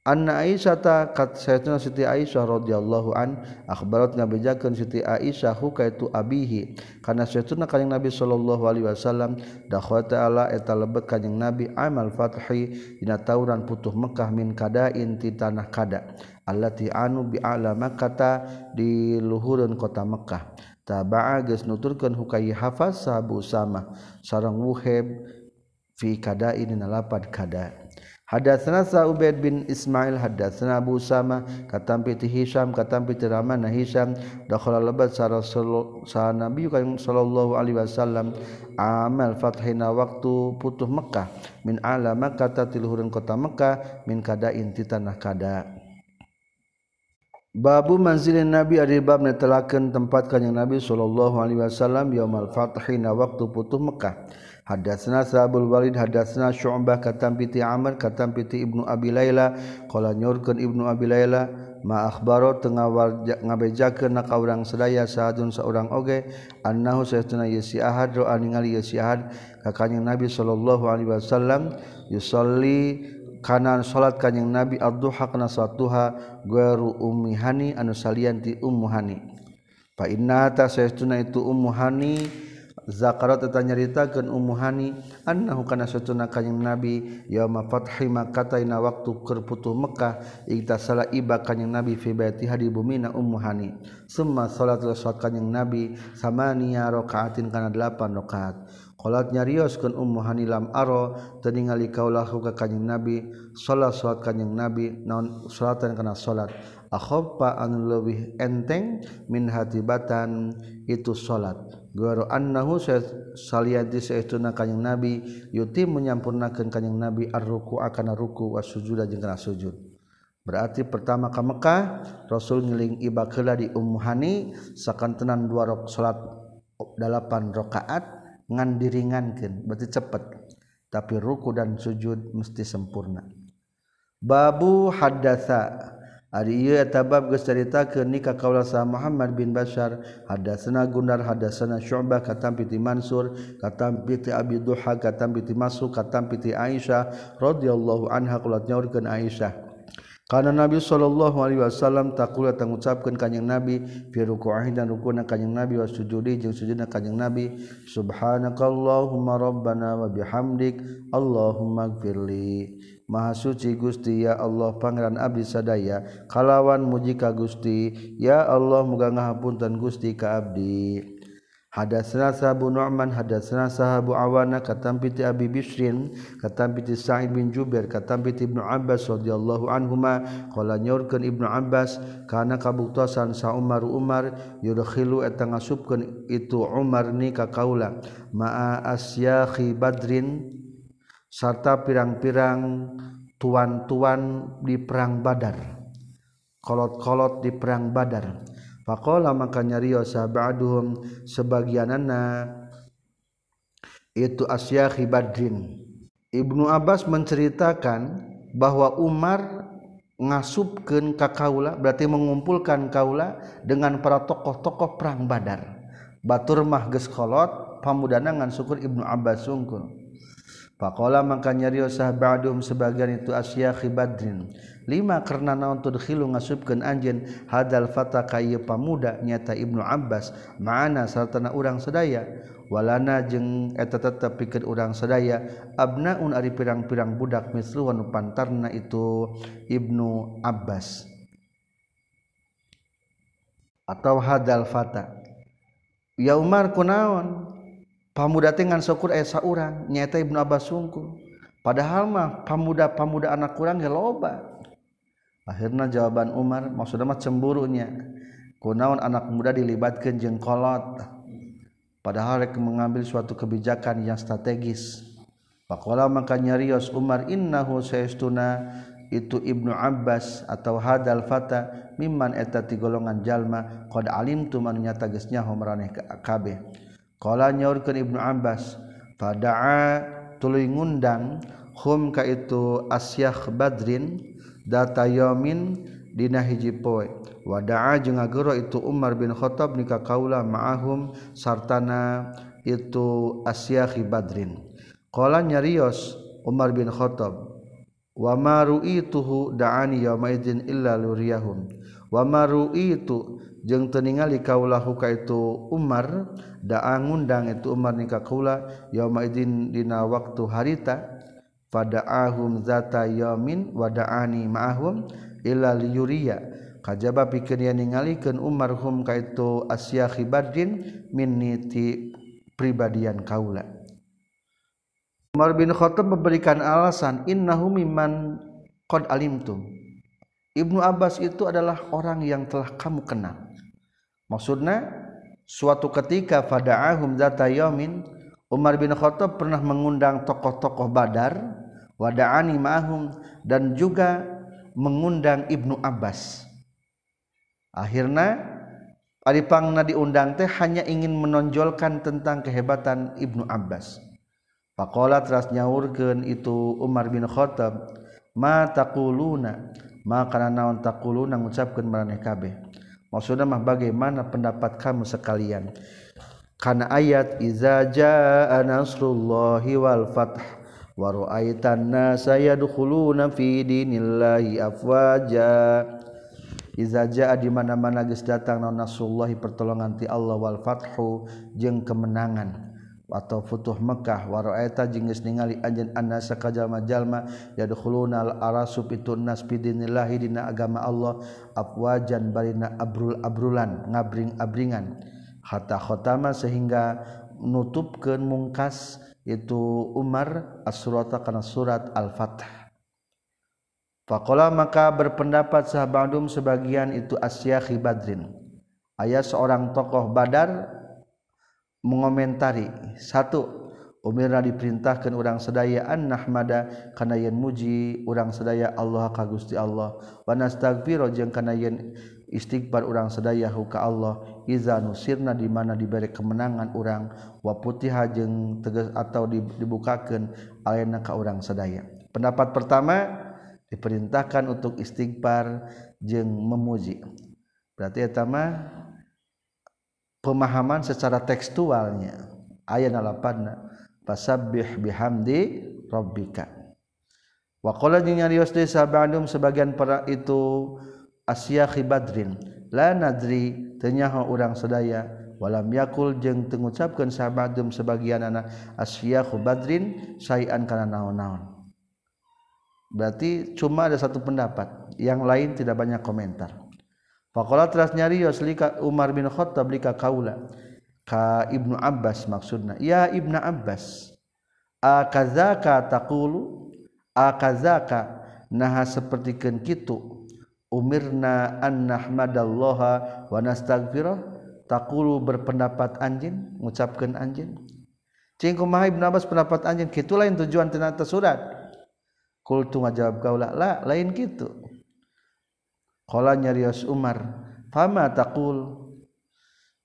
Anna Aisyah kat sayatuna Siti Aisyah radhiyallahu an akhbarat ngabejakeun Siti Aisyah huka itu abihi. Kana sayatuna kanjing Nabi sallallahu alaihi wasallam dakhwa ta'ala eta lebet kanjing Nabi amal fathi dina tauran putuh Mekah min kadain ti tanah kada allati anu bi alama kata di luhureun kota Mekah taba'a geus nuturkeun hukai hafaz sahabu sama sareng wuhib kada ini nalapad kada. Hadatsana Sa'ubaid bin Ismail hadatsana Abu Sama katampi ti Hisam katampi ti Rahman Hisam dakhala lebat sa Rasul sa Nabi sallallahu alaihi wasallam amal fathina waktu putuh Mekah min ala Makkah tiluhureun kota Mekah min kada inti tanah kada Babu manzilin Nabi ari bab netelakeun tempat kanjing Nabi sallallahu alaihi wasallam yaumal fathi na waktu putuh Mekah. Hadatsna Sabul Walid hadatsna Syu'bah katam piti Amr katam piti Ibnu Abi Laila qala nyorkeun Ibnu Abi Laila ma akhbaro teu ngabejakeun na ka urang sadaya saadun saurang oge annahu saytuna yasi ahad ro ningali yasi ahad ka kanjing Nabi sallallahu alaihi wasallam yusolli kanan salat kanjing Nabi ad-duha kana salat duha guru ummi hani anu salian ti ummu hani. Fa inna ta saytuna itu ummu hani Zakarat teta nyaritakeun Ummu Hani annahu kana satuna kanjing Nabi yauma fathi Makkah ina waktu keur putuh Mekah iktasala iba kanjing Nabi fi baitiha di bumina Ummu Hani. Summa salatul salat kanjing Nabi samania rakaatin kana 8 rakaat Kolat nyarioskeun Ummu Hanilam aro teu ningali kaulahu ka Kanjeng Nabi salat salat Kanjeng Nabi naon salatan kana salat akhaffa an leuwih enteng min hatibatan itu salat garo annahu saliyati saestuna Kanjeng Nabi yuti menyampurnakeun Kanjeng Nabi arruku akana ruku wasujuda jeung kana sujud. Berarti pertama ka Mekkah Rasul ngeling iba keula di Ummu Hani sakantenan dua rok salat 8 rakaat ngan diringankan berarti cepat tapi ruku dan sujud mesti sempurna. Babu hadatsa Ari ieu eta bab geus caritakeun nikah kaula sa Muhammad bin Bashar. Hadatsana Gundar hadatsana Syu'bah katampi ti Mansur katampi ti Abi Duha katampi ti Mas'ud katampi ti Aisyah radhiyallahu anha kulat nyaurkeun Aisyah. karena Nabi Shallallahu Alaihi Wasallam takula mengucapkan kanyang nabi firukuahin dan rukuna kanyang nabi wa sujudi jeung sujudna kanyang nabi subhanakallahumma rabbana wa bihamdik Allahumma gfirli. Maha suci Gusti ya Allah pangeran abdi sadaya kalawan muji ka Gusti ya Allah muga ngahapunten Gusti ka abdi. Hadatsana Sahabu Nu'man hadatsana Sahabu Awana katampi ti Abi Bisrin katampi ti Sa'id bin Jubair katampi ti Ibnu Abbas radhiyallahu anhuma. Qala nyaurkeun Ibnu Abbas kana kabuktosan sa Umar Umar yudkhilu eta ngasupkeun itu Umar ni ka kaula. Ma'a asyakhi Badrin serta pirang-pirang tuan-tuan di perang Badar. Kolot-kolot di perang Badar. Faqala maka nyarios ba'duhum sebagian anak itu Asyakhi Badrin. Ibnu Abbas menceritakan bahwa Umar ngasupkeun ka kaula berarti mengumpulkan kaula dengan para tokoh-tokoh perang Badar. Batur mah geus pamudana ngan syukur Ibnu Abbas sungkul. Faqala maka nyarios ba'duhum sebagian itu Asyakhi Badrin. Karena naon tudkhilu ngasubkeun anjeun hadal fata ka ieu pamuda nyata Ibnu Abbas mana sartana urang sedaya walana jeung eta tetep pikeun urang sedaya abnaun ari pirang-pirang budak misluhan pantarna itu Ibnu Abbas. Atau hadal fata. Ya Umar kunaon pamuda teh ngan syukur esa urang nyata Ibnu Abbas sungkul. Padahal mah pamuda-pamuda anak kurang ge loba akhirnya jawaban Umar maksudnya mah cemburunya. Kunaon anak muda dilibatkan jengkolot padahal rek mengambil suatu kebijakan yang strategis. Pakola maka nyarios Umar innahu saestuna itu Ibnu Abbas atau hadal fata mimman eta ti golongan jalma qad alimtu man nyata geus nyaho maraneh kabeh. Qala nyaurkeun Ibnu Abbas fada'a tuluy ngundang hum ka itu Asyah Badrin data yomin dina hiji poe. Wadaa jeung ngagero itu Umar bin Khattab nikah kaula ma'ahum sartana itu asyahi badrin. Qala nyarios Umar bin Khattab wa ma ru'ituhu da'ani yawma idzin illa luriyahum. Wa ma ru'itu jeung teu ningali kaula ka itu Umar da'a ngundang itu Umar nikah kaula yawma idzin dina waktu harita. Fada'ahum zata yamin wada'ani ma'ahum ila liyuriya. Kajaba yang ningalikeun Umar hum ka itu Asya Khibadin minni ti pribadian kaula. Umar bin Khattab memberikan alasan innahu mimman qad alimtum. Ibnu Abbas itu adalah orang yang telah kamu kenal. Maksudnya suatu ketika fada'ahum zata yamin Umar bin Khattab pernah mengundang tokoh-tokoh Badar wadaani ma'hum dan juga mengundang Ibnu Abbas. Akhirnya Adipangna diundang teh hanya ingin menonjolkan tentang kehebatan Ibnu Abbas. Pakola teras nyaurkeun itu Umar bin Khattab, "Ma taquluna?" Maka naon taquluna ngucapkeun maraneh kabeh. Maksudna mah bagaimana pendapat kamu sekalian? Kana ayat iza jaa nasrullahi wal fath wa ra'aitan nasa yadkhuluna fi dinillahi afwaja. Iza jaa di mana-mana geus datang naon nasrullahi pertolongan ti Allah wal fathu jeung kemenangan. Atau futuh Mekkah wa ra'aita jeung geus ningali anjeun annasa kajalma-jalma yadkhuluna al arasub itu nas fi dinillahi dina agama Allah afwajan barina abrul abrulan ngabring-abringan. Khatama sehingga menutupkan mungkas itu Umar as-surata karena surat Al-Fatah. Fakola maka berpendapat sahabadum sebagian itu Asyakhi Badrin. Ayat seorang tokoh Badar mengomentari satu Umirna diperintahkan orang sedaya an nahmada kana yen muji orang sedaya Allah ka Gusti Allah wa nastaghfir jeung kana yen istighbar orang sedayahu ka Allah iza nusirna di mana diberi kemenangan orang wa putiha jeung tegas atau dibukakeun alena ka orang sedaya pendapat pertama diperintahkan untuk istighfar jeung memuji. Berarti eta mah pemahaman secara tekstualnya ayat 8 fasabbih bihamdi rabbika. Wa qala jeung nyarios deui sebagian para itu Asyakhi Badrin la nadri tenyaho urang sedaya. Walam yakul jeung tengucapkeun sahabatum sebagian anak. Asyakhu Badrin sayan kana naon-naon. Berarti cuma ada satu pendapat yang lain tidak banyak komentar. Faqala teras nyarios lika Umar bin Khattab lika kaula. Ka Ibnu Abbas maksudna ya Ibnu Abbas akazaka taqulu? Akazaka naha sapertikeun kitu umirna an nahmadallaha wa nastaghfirah taqulu berpendapat anjeun ngucapkeun anjeun cing kumaha Ibnu Abbas pendapat anjeun kitu lain tujuan tina surat. Kultu ngajawab kaula la lain kitu qala nyarios Umar fama taqul?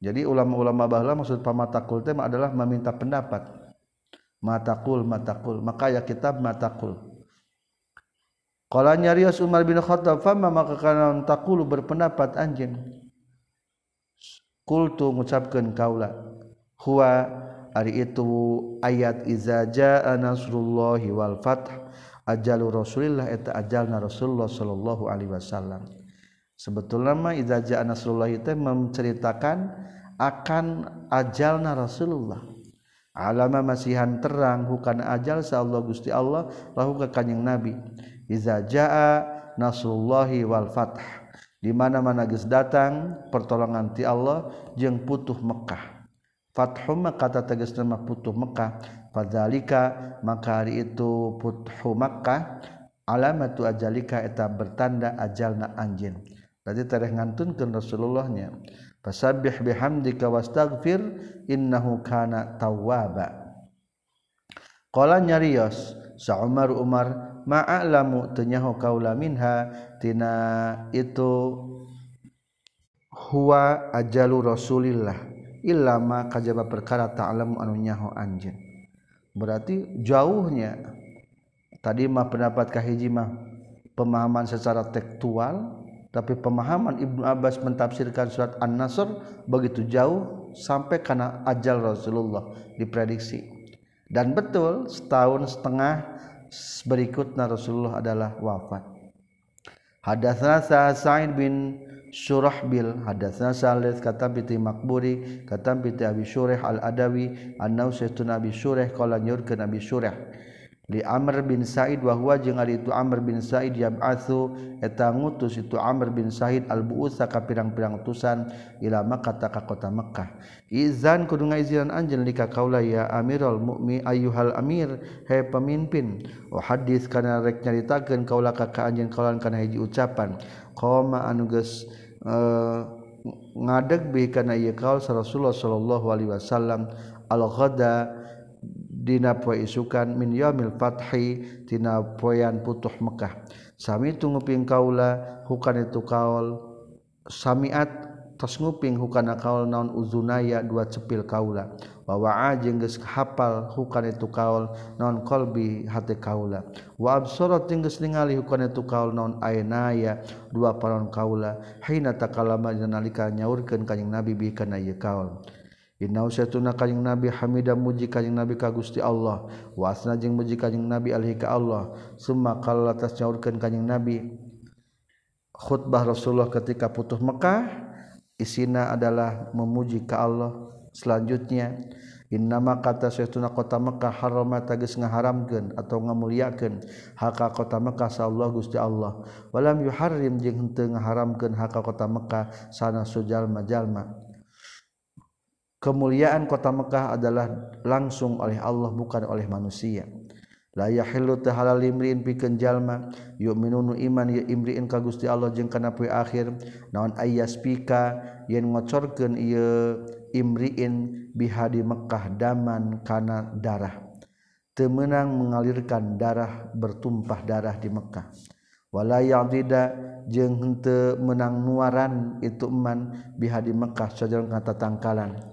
Jadi ulama-ulama bahla maksud pamatakul tema adalah meminta pendapat. Matakul matakul maka ya kitab matakul kalau nyarios Umar bin Khattab fama maka kana takul berpendapat anjeun kultu ngucapkeun kaula huwa ari itu ayat iza jaa nasrullahi wal fath. Ajalu rasulillah eta ajalna rasulullah sallallahu alaihi wasallam. Sebetulnya mah iza jaa itu menceritakan akan ajalna Rasulullah. Alama masihan terang bukan ajal sa Allah Gusti Allah lahu ka kanjing Nabi iza jaa nasrullahi wal fath. Di mana-mana geus datang pertolongan ti Allah jeung putuh Mekah fathu kata tegas nama putuh Mekah fadzalika maka hari itu putuh Mekah alamatu ajalika eta bertanda ajalna anjeun. Berarti tereh ngantunkeun Rasulullahnya. Fasabih bihamdika wastaghfir innahu kana tawwaba. Qala nyarios sa Umar Umar ma'alamu tenyaho kaula minha. Tina itu huwa ajalu rasulillah. Illa ma kajaba perkara ta'lamu anu nyaho anjeun berarti jauhnya tadi mah pendapat kahiji mah pemahaman secara tekstual tapi pemahaman Ibnu Abbas mentafsirkan surat An-Nasr begitu jauh sampai karena ajal Rasulullah diprediksi. Dan betul setahun setengah berikutnya Rasulullah adalah wafat. Hadatsana Sa'id bin Surahbil hadatsana Salih kata piti Makburi kata piti Abi Syurah Al-Adawi annau sayyidun Abi Syurah qala nyurkeun Abi Syurah. di Amr bin Said wahwa jeung ari itu Amr bin Said yab'atsu eta ngutus itu Amr bin Said al-bu'utsa ka pirang-pirang utusan ila Makkah ka kota Makkah. Izan kudu ngaizinan anjeun lika kaula ya Amirul Mukmin ayyuhal amir he pemimpin wa hadis kana rek nyaritakeun kaula ka ka anjeun kaula kana hiji ucapan. Qoma anu geus uh, ngadeg bi kana ieu kaul Rasulullah sallallahu alaihi wasallam al-ghada dina poe isukan min yaumil fathi tina poean putuh Mekah. Sami tu nguping kaula hukan itu kaul. Samiat tos nguping hukana kaul naon uzunaya dua cepil kaula. Wa wa'a jeung geus hafal hukan itu kaul naon qalbi hate kaula. Wa absorot jeung geus ningali hukan itu kaul naon ainaya dua panon kaula hina takalama nalika nyaurkeun kanjing nabi bi kana ieu kaul. Innauna kayng nabi Hamidah muji kayng nabi ka Gusti Allah. Wasna jeung muji kayng nabi Alhi ka Allah. Suma kalau atas nyaurkan kanyeng nabi khutbah Rasulullah ketika putuh Mekkah isina adalah memuji ka Allah. Selanjutnya innama kata saytuna kota Mekkah harama tagis ngaharamkeun atau ngamuliakeun haka kota Mekkah sa Allah Gusti Allah. Walam yuharrim jeung henteu ngaharamkeun haka kota Mekkah sana sujal majalma kemuliaan kota Mekah adalah langsung oleh Allah bukan oleh manusia. La yahillu tahalal imriin pikeun jalma yu'minunu iman ya imriin ka Gusti Allah jeung kana poe akhir. Naon ayyaspika yen ngocorkeun ieu imriin bihadi Mekah daman kana darah. Temenang mengalirkan darah bertumpah darah di Mekah. Wala yadida jeung henteu menang nuaran itu eman bihadi Mekah sajaran kata tangkalan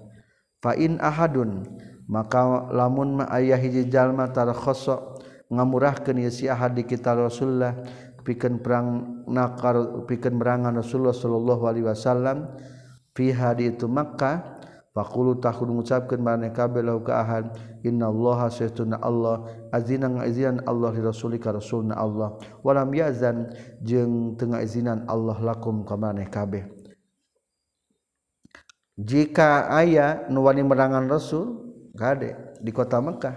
fain ahadun maka lamun ma ayah hiji jalma tarkhasa ngamurahkeun ieu si ahad di kitab Rasulullah pikeun perang nakar pikeun merangan Rasulullah sallallahu alaihi wasallam fi hadi itu Makkah faqulu tahun mengucapkan mana kabeh lahu ka ahad innallaha saytuna Allah azina ngaizinan Allah li rasulika rasulna Allah walam yazan jeung teu ngaizinan Allah lakum ka maneh kabeh. jika ayah nuwani merangan Rasul gade di kota Mekkah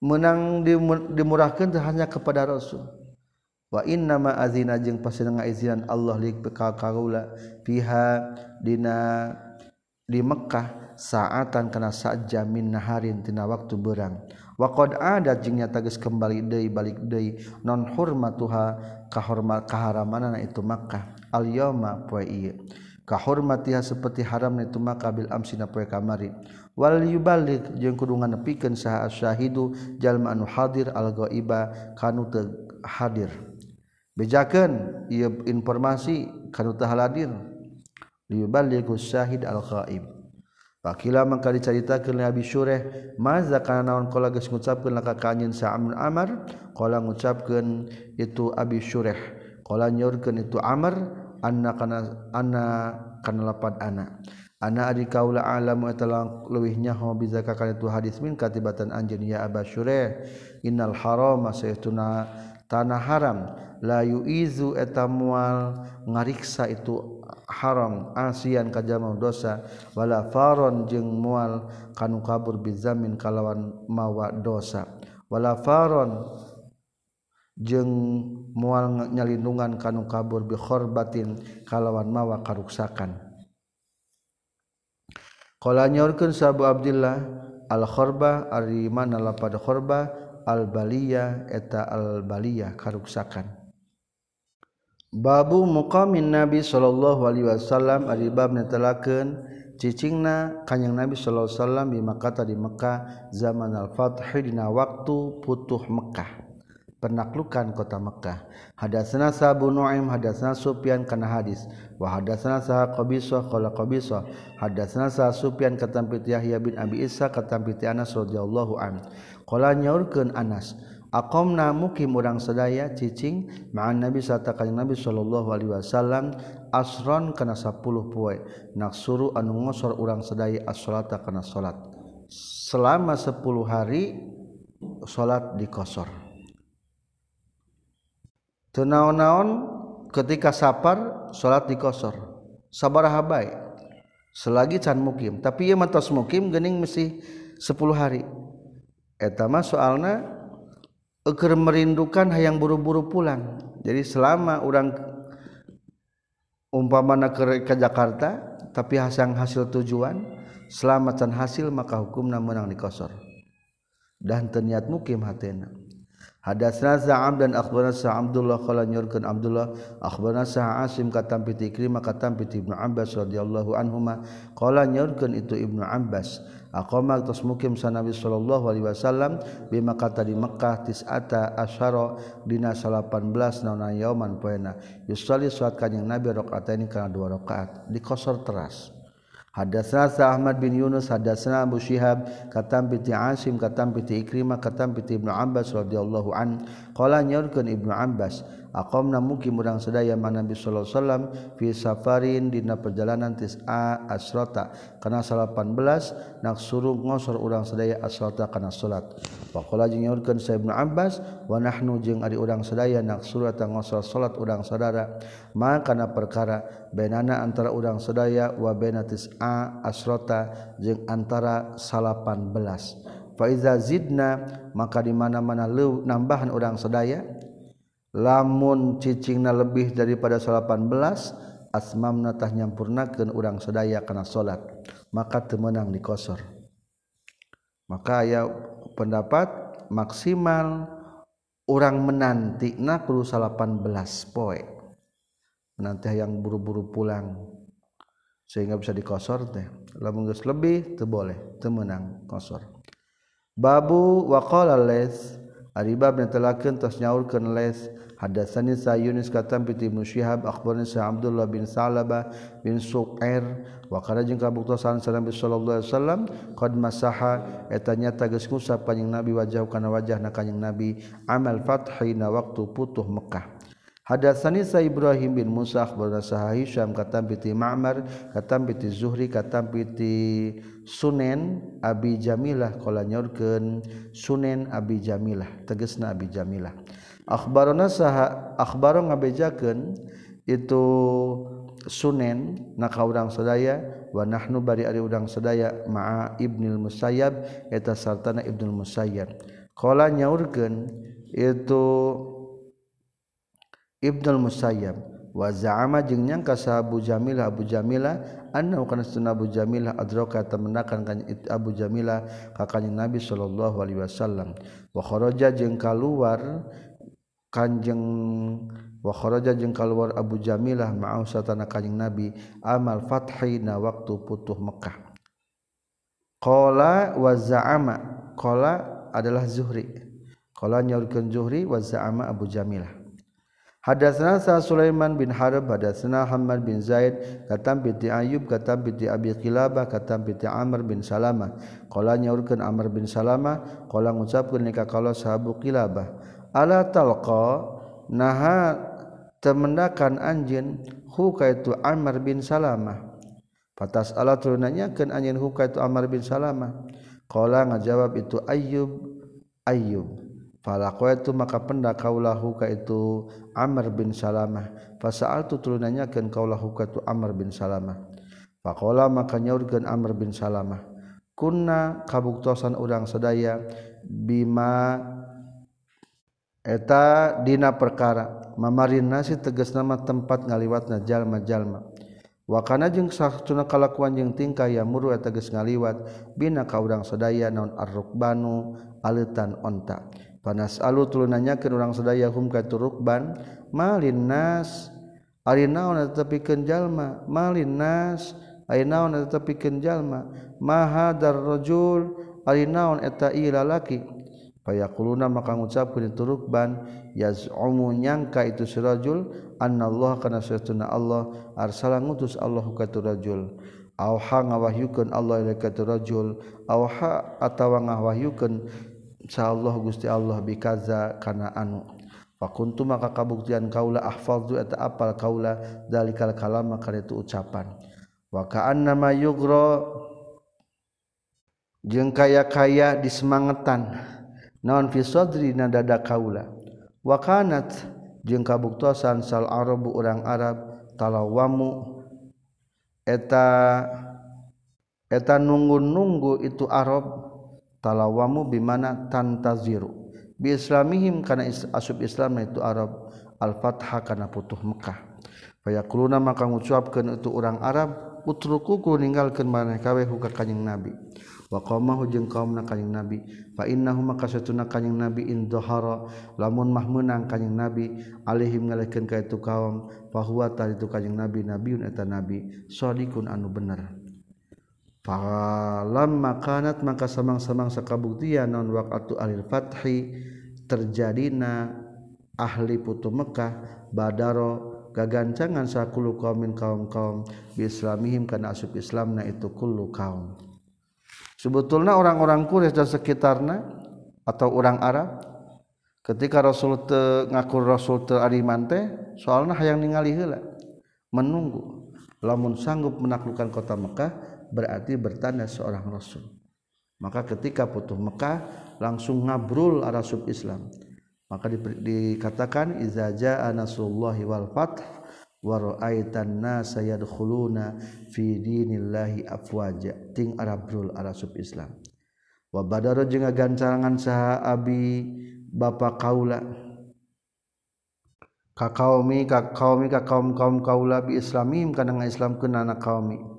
menang dimurahkan hanya kepada Rasul. Wa inna ma azina jeung pasti ngaizinan Allah li kaula piha dina di Mekkah saatan kana sajam min naharin tina waktu berang. Wa qad ada jeung nyata geus kembali deui balik deui non hurmatuha kahormat kaharamana itu Mekkah al yauma poe ieu kahormatiha seperti haram itu maka kabil amsina poe kamari. Wal yubalik jeung kudu nganepikeun saha syahidu jalma anu hadir al ghaiba kanu teu hadir. Bejakeun ieu informasi kanu teu hadir. Liyubaliku syahid al ghaib. Pakila mangka dicaritakeun li Abi Syurah maza kana naon? Qala geus ngucapkeun laka kanyeun sa Amr Amar. Qala ngucapkeun itu Abi Syurah qala nyorkeun itu Amr kanapad anak anak adik kaula alam luwihnya hobiza itu hadis min katibatan anjin ya Aba Syure innal haram saytuna tanah haram. La yuizu eta mual ngariksa itu haram asian kajamau dosa. Wala faron jeung mual kanu kabur bizamin kalawan mawa dosa. Wala faron jeung mual nyalindungan kanu kabur bikhorbatin kalawan mawa karuksakan. Kala nyorkeun Sabu Abdullah al-khorba ari mana lapad khorba? Al-baliya eta al-baliya karuksakan. Babu muqamin Nabi sallallahu alaihi wasallam ari bab netelakeun cicingna kanjing Nabi sallallahu alaihi wasallam di Makkah di Mekah zaman al-Fath dina waktu putuh Mekah. penaklukan kota Mekkah. Hadasna sabu nu'aim hadasna Sufyan kana hadis. Wa hadasna sa qabisah qala qabisah. Hadasna sa Sufyan katampi Yahya bin Abi Isa katampi Anas radhiyallahu an qala nyaurkeun Anas aqamna mukim urang sadaya cicing ma'an nabi sarta kanjeng nabi sallallahu alaihi wasallam asron kana 10 poe naksuru anu ngosor urang sadaya as-salata kana salat. Selama 10 hari salat dikosor. Teu naon-naon ketika sapar salat dikosor sabaraha bae selagi can mukim. Tapi ieu mah tos mukim geuning mesti 10 hari. Eta mah soalna merindukan hay yang buru-buru pulang. Jadi selama orang umpa mana ke ke Jakarta tapi hasil hasil tujuan selamatan hasil maka hukumnya menang di kosor. Dan terniat mukim hatena Hadatsna Za'am dan akhbarana Sa Abdullah qala nyurkeun Abdullah akhbarana Sa Asim katam piti Ikrimah katam piti Ibnu Abbas radhiyallahu anhuma qala nyurkeun itu Ibnu Abbas aqama tas mukim sanabi sallallahu alaihi wasallam bima kata di Mekkah tis'ata asyara dina 18 naona yauman poena yusalli salat kanjing Nabi rakaat ini kana dua rakaat dikosor teras. Hadatsana Ahmad bin Yunus hadatsana Abu Syihab katam piti Asim katam piti Ikrimah katam piti Ibnu Abbas radhiyallahu an. Qala nyaurkeun Ibnu Abbas aqamna mukim urang sadaya man Nabi sallallahu alaihi wasallam fi safarin dina perjalanan tis'a asrata kana 18 nak suruh ngosor urang sadaya asrata kana salat. Wa qala jeung nyaurkeun sa Ibnu Abbas wa nahnu jeung ari urang sadaya nak suruh ta ngosor salat urang sadara. Maka kana perkara benana antara urang sadaya wa baina tis'a asrota jeung antara salapan belas. Faiza zidna maka di mana-mana nambahan orang sedaya lamun cicingna lebih daripada 18 asmamnatah nyampurnakeun urang sadaya kana salat maka temenang dikosor maka aya pendapat maksimal orang menanti na kudu 18 poe. Menanti yang buru-buru pulang sehingga bisa dikosor teh. Lamun geus lebih teu boleh teu meunang kosor. Babu waqala lais Aribab netelakeun tos nyaurkeun les. Hadasani sa Yunus katam piti Ibnu Syihab sa Abdullah bin Salabah bin Suqair wa kana jeung kabuktosan Nabi sallallahu alaihi wasallam qad masaha eta nyata geus ngusap kanjing Nabi wajah kana wajahna kanjing Nabi. Amal fathina waktu putuh Mekah. Hadatsani sa Ibrahim bin Musa akhbarana sa Hisham katam piti Ma'mar katam piti Zuhri katam piti Sunen Abi Jamilah qala nyorkeun Sunen Abi Jamilah tegasna Abi Jamilah. Akhbarana saha akhbaro ngabejakeun itu Sunen naka urang sadaya wa nahnu bari ari urang sadaya ma'a Ibnul Musayyab eta sartana Ibnul Musayyab. Qala nyaurkeun itu Ibnu Musayyab. Wa za'ama jeung nyangka sa Abu Jamilah Abu Jamilah annahu kana sunna Abu Jamilah adraka temenakan kan Abu Jamilah ka Nabi sallallahu alaihi wasallam. Wa kharaja jeung kaluar kanjeng wa kharaja jeung kaluar Abu Jamilah ma'a satana kanjeng Nabi amal fathi na waktu putuh Mekah. Qala wa za'ama qala adalah Zuhri. Qala nyaurkeun Zuhri wa za'ama Abu Jamilah Hadatsana Sulaiman bin Harb hadatsana Hamad bin Zaid katam bi Ayub katam bi Abi Qilabah katam bi Amr bin Salamah qala nyaurkeun Amr bin Salamah qala ngucapkeun nikah kalau sahabu Qilabah. Ala talqa naha temendakan anjeun hu kaitu Amr bin Salamah patas ala turunanyakeun anjeun hu kaitu Amr bin Salamah qala ngajawab itu Ayub Falakwa itu maka pendak kaulahu ka itu Amr bin Salamah. Fasaal tu turunannya kan kaulahu ka tu Amr bin Salamah. Fakola maka nyaurkan Amr bin Salamah. Kunna kabuktosan urang sedaya bima eta dina perkara mamarin nasi tegas nama tempat ngaliwatna jalma-jalma. Wakana jeung sahtuna kalakuan jeung tingkah ya muru eta geus ngaliwat bina ka urang sedaya naon arrukbanu alitan onta. panas alu tulunannya ke orang sedaya hum ka turukban malin nas. Ari naon tetepikeun jalma malin nas. Ari naon tetepikeun jalma maha darrajul ari naon eta ieu lalaki. Fayaquluna maka ngucapkeun turukban yaz'umu nyangka itu si rajul annallaha kana sayatuna Allah arsala ngutus Allah ka turajul awha ngawahyukeun Allah ila ka turajul awha atawa ngawahyukeun insyaallah Gusti Allah bikaza kana anu. Fakuntu maka kabuktian kaula ahfadzu eta apal kaula dalikal kalama itu ucapan. Wa ka'anna ma yugra jeung kaya-kaya disemangetan. Naon fi sadri nadada kaula. Wa kanat jeung kabuktosan sal arabu urang arab talawamu. Eta eta nunggu-nunggu itu arab talawamu bimana tantaziru. Bi islamihim kana is asub islam itu Arab al-fathah kana putuh Mekah. Fayakuluna maka ngucapkeun itu orang Arab utruku ku ninggalkeun maneh kawe ka kanjing Nabi. Wa qamahu jeung kaumna kanjing Nabi fa innahu maka satuna kanjing Nabi in dhahara lamun mah meunang kanjing Nabi alaihim ngalehkeun ka itu kaum fa huwa tadi itu kanjing Nabi nabiun eta nabi shodiqun anu bener. Falam makanat maka samang-samang sakabuktian non waqtu alil fathi terjadina ahli putu Mekah badaro gagancangan sakulu kaumin kaum-kaum bi islamihim kana asup Islamna itu kullu kaum. Sebetulnya orang-orang Quraisy dan sekitarnya atau orang Arab ketika Rasul te ngaku Rasul te ariman soalnya hayang ningali heula menunggu. Lamun sanggup menaklukkan kota Mekah berarti bertanda seorang rasul. Maka ketika putuh Mekah langsung ngabrul arah sub Islam. Maka di, dikatakan iza jaa nasrullahi wal fath wa ra'aitan nasa yadkhuluna fi dinillahi afwaja. Ting arabrul arah sub Islam. Wa badara jeung gancarangan saha abi bapa kaula. Ka kaumi ka kaumi ka kaum kaum kaula bi islamim kana ngaislamkeun anak kaumi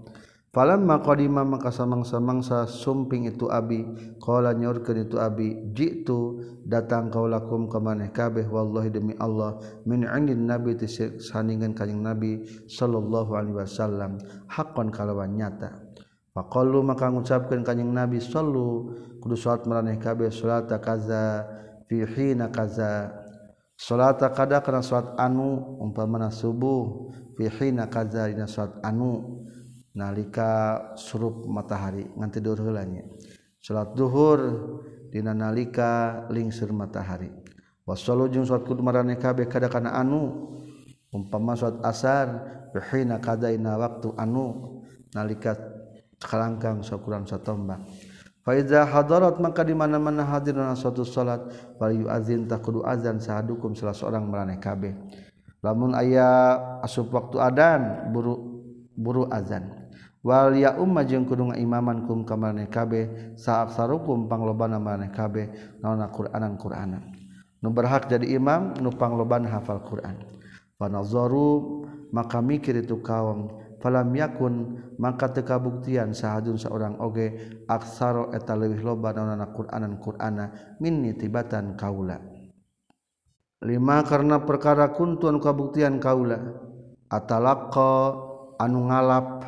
Falam maqadima maka samang-samangsa sumping itu abi qala nyorkeun itu abi jitu datang kaulakum ka maneh kabeh wallahi demi Allah min indin nabi tisandingan kanjing nabi sallallahu alaihi wasallam haqqan kalawan nyata. Faqallu maka ngucapkeun kanjing nabi sallu kudu salat maraneh kabeh salata kaza fi hina kaza. Salata kada kana salat anu umpamana subuh fi hina kaza dina salat anu. nalika surup matahari nganti dhuhur heulanya. Salat zuhur dina nalika lingsir matahari. Wasallu jeung salat kudu marane kabeh kada kana anu. Umpama salat asar bihina kadaina waktu anu nalika kalangkang sakurang satombak. Fa iza hadarat maka di mana-mana hadirna suatu salat fal yuazin takudu azan sahadukum salah seorang marane kabeh. Lamun aya asup waktu adan buru buru azan wal ya Umma jeung kudu ngimaman kum kamareh kabeh saat sarukum panglobana maneh kabeh naona Quranan Quranan. Nu berhak jadi imam nu pangloban hafal Quran. Wanazoru maka mikir itu kaum falam yakun maka teu kabuktian sahadun seorang oge aksaro eta leuwih loba naonana Quranan Qurana minni tibatan kaula. Lima karena perkara kuntuan kabuktian kaula atalaqa anu ngalap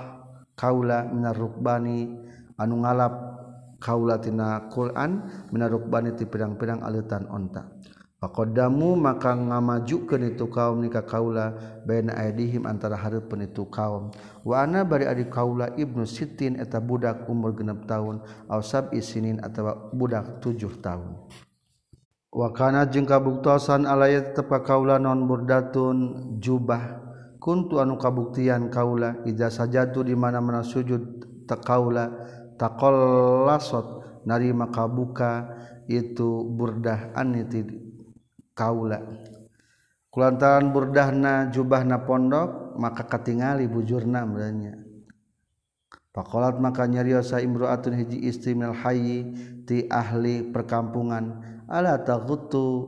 kaula minar rukbani anu ngalap kaula tina Quran minar rukbani ti pirang-pirang alitan onta Pakodamu maka ngamajukeun itu kaum nikah kaula baina aidihim antara hareupeun itu kaum. Wa ana bari adi kaula ibnu sittin eta budak umur genep tahun aw sab isinin atawa budak tujuh tahun. Wa kana jeung kabuktosan alayat tepa kaula non burdatun jubah kuntu anu kabuktian kaula idza sajatu di mana-mana sujud takaula taqallasat narima kabuka itu burdah aniti Kulantaran burdahna jubah na pondok maka katingali bujurna mulanya Pakkolat maka nyariosa imroatun hiji istimil Hayyi ti ahli perkampungan ala taktu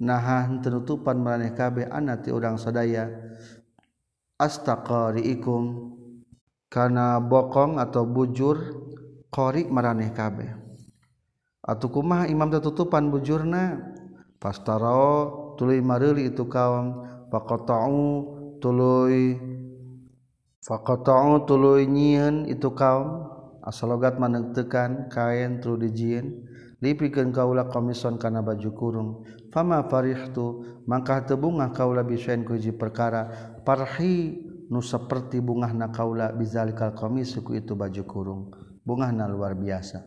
nahan tenutupan meraneh kabeh anak ti udang sadaya astaqariikum kana bokong atau bujur qori maraneh kabeh. Atau kumaha imam tetutupan bujurna? Pastaro tuluy mareuli itu kaum. Faqata'u tuluy faqata'u tuluy nyieun itu kaum. Asalogat manegtekan kain tulu dijieun lipikeun kaula komison kana baju kurung. fama farihtu mangkah bungah kaula bisain kuji perkara. Parhi nu saperti bungahna kaula bizalikal qamis suku itu baju kurung. Bungahna luar biasa.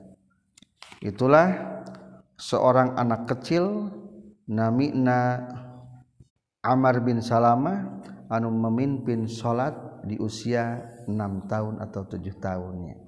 Itulah seorang anak kecil namina Amar bin Salama anu memimpin salat di usia 6 tahun atau 7 tahunnya.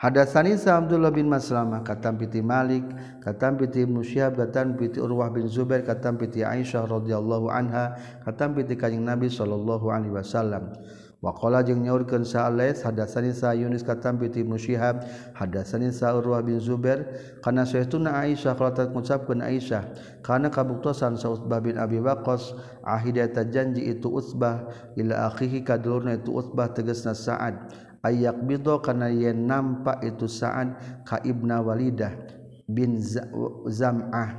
Hadatsani Abdullah bin Maslamah katam piti Malik katam piti Musyab katam piti Urwah bin Zubair katam piti Aisyah radhiyallahu anha katam piti Kanjeng Nabi sallallahu alaihi wasallam. Waqala jeung nyaurkeun sa Alais hadatsani sa Yunus katam piti Ibnu Syihab hadatsani sa Urwah bin Zubair kana saytuna Aisyah qalatat ngucapkeun Aisyah kana kabuktosan sa Utsbah bin Abi Waqqas ahidata janji itu Utsbah ila akhihi kadulurna itu Utsbah tegasna Sa'ad. ayak bidho kana yen nampak itu sa'ad ka ibna walidah bin zam'ah.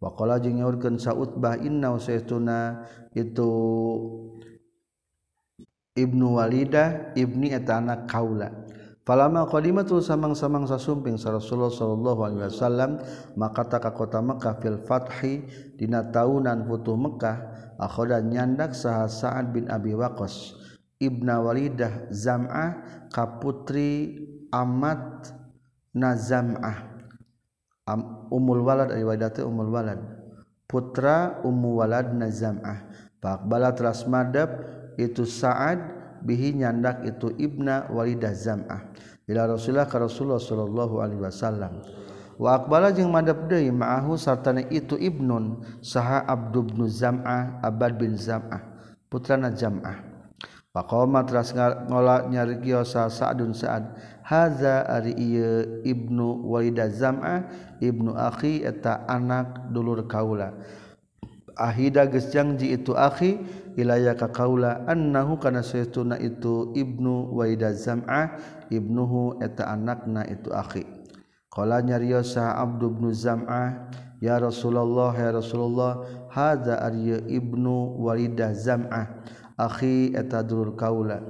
Wa qala jeung nyaurkeun sa utbah inna usaituna itu ibnu walidah ibni eta anak kaula. Falama qadimatul samang-samang sasumping sa Rasulullah sallallahu alaihi wasallam maka taka kota Mekah fil fathi dina taunan futuh Mekah akhoda nyandak saha Sa'ad bin Abi Waqqas Ibna Walidah Zam'ah kaputri Amat Nazam'ah Am, Umul Walad ari wadatu Umul Walad. Putra Ummu Walad Nazam'ah Pakbala telah madab itu Sa'ad bihi nyandak itu Ibna Walidah Zam'ah. Ila Rasulullah ka Rasulullah sallallahu alaihi wasallam. Wa aqbala jeung madab deui ma'ahu sartana itu Ibnun saha Abdu bin Zam'ah Abad bin Zam'ah putrana Zam'ah. Pakoma teras ngola nyari kiosa Sa'dun Sa'ad. Haza ari iya ibnu Walidah Zam'ah ibnu akhi eta anak dulur kaula. Ahida geus janji itu akhi ilaya ka kaula annahu kana saytuna itu ibnu Walidah Zam'ah ibnuhu eta anakna itu akhi. Qala nyariosa Abdu bin Zam'ah ya Rasulullah ya Rasulullah hadza ari ibnu Walidah Zam'ah akhi eta dulur kaula.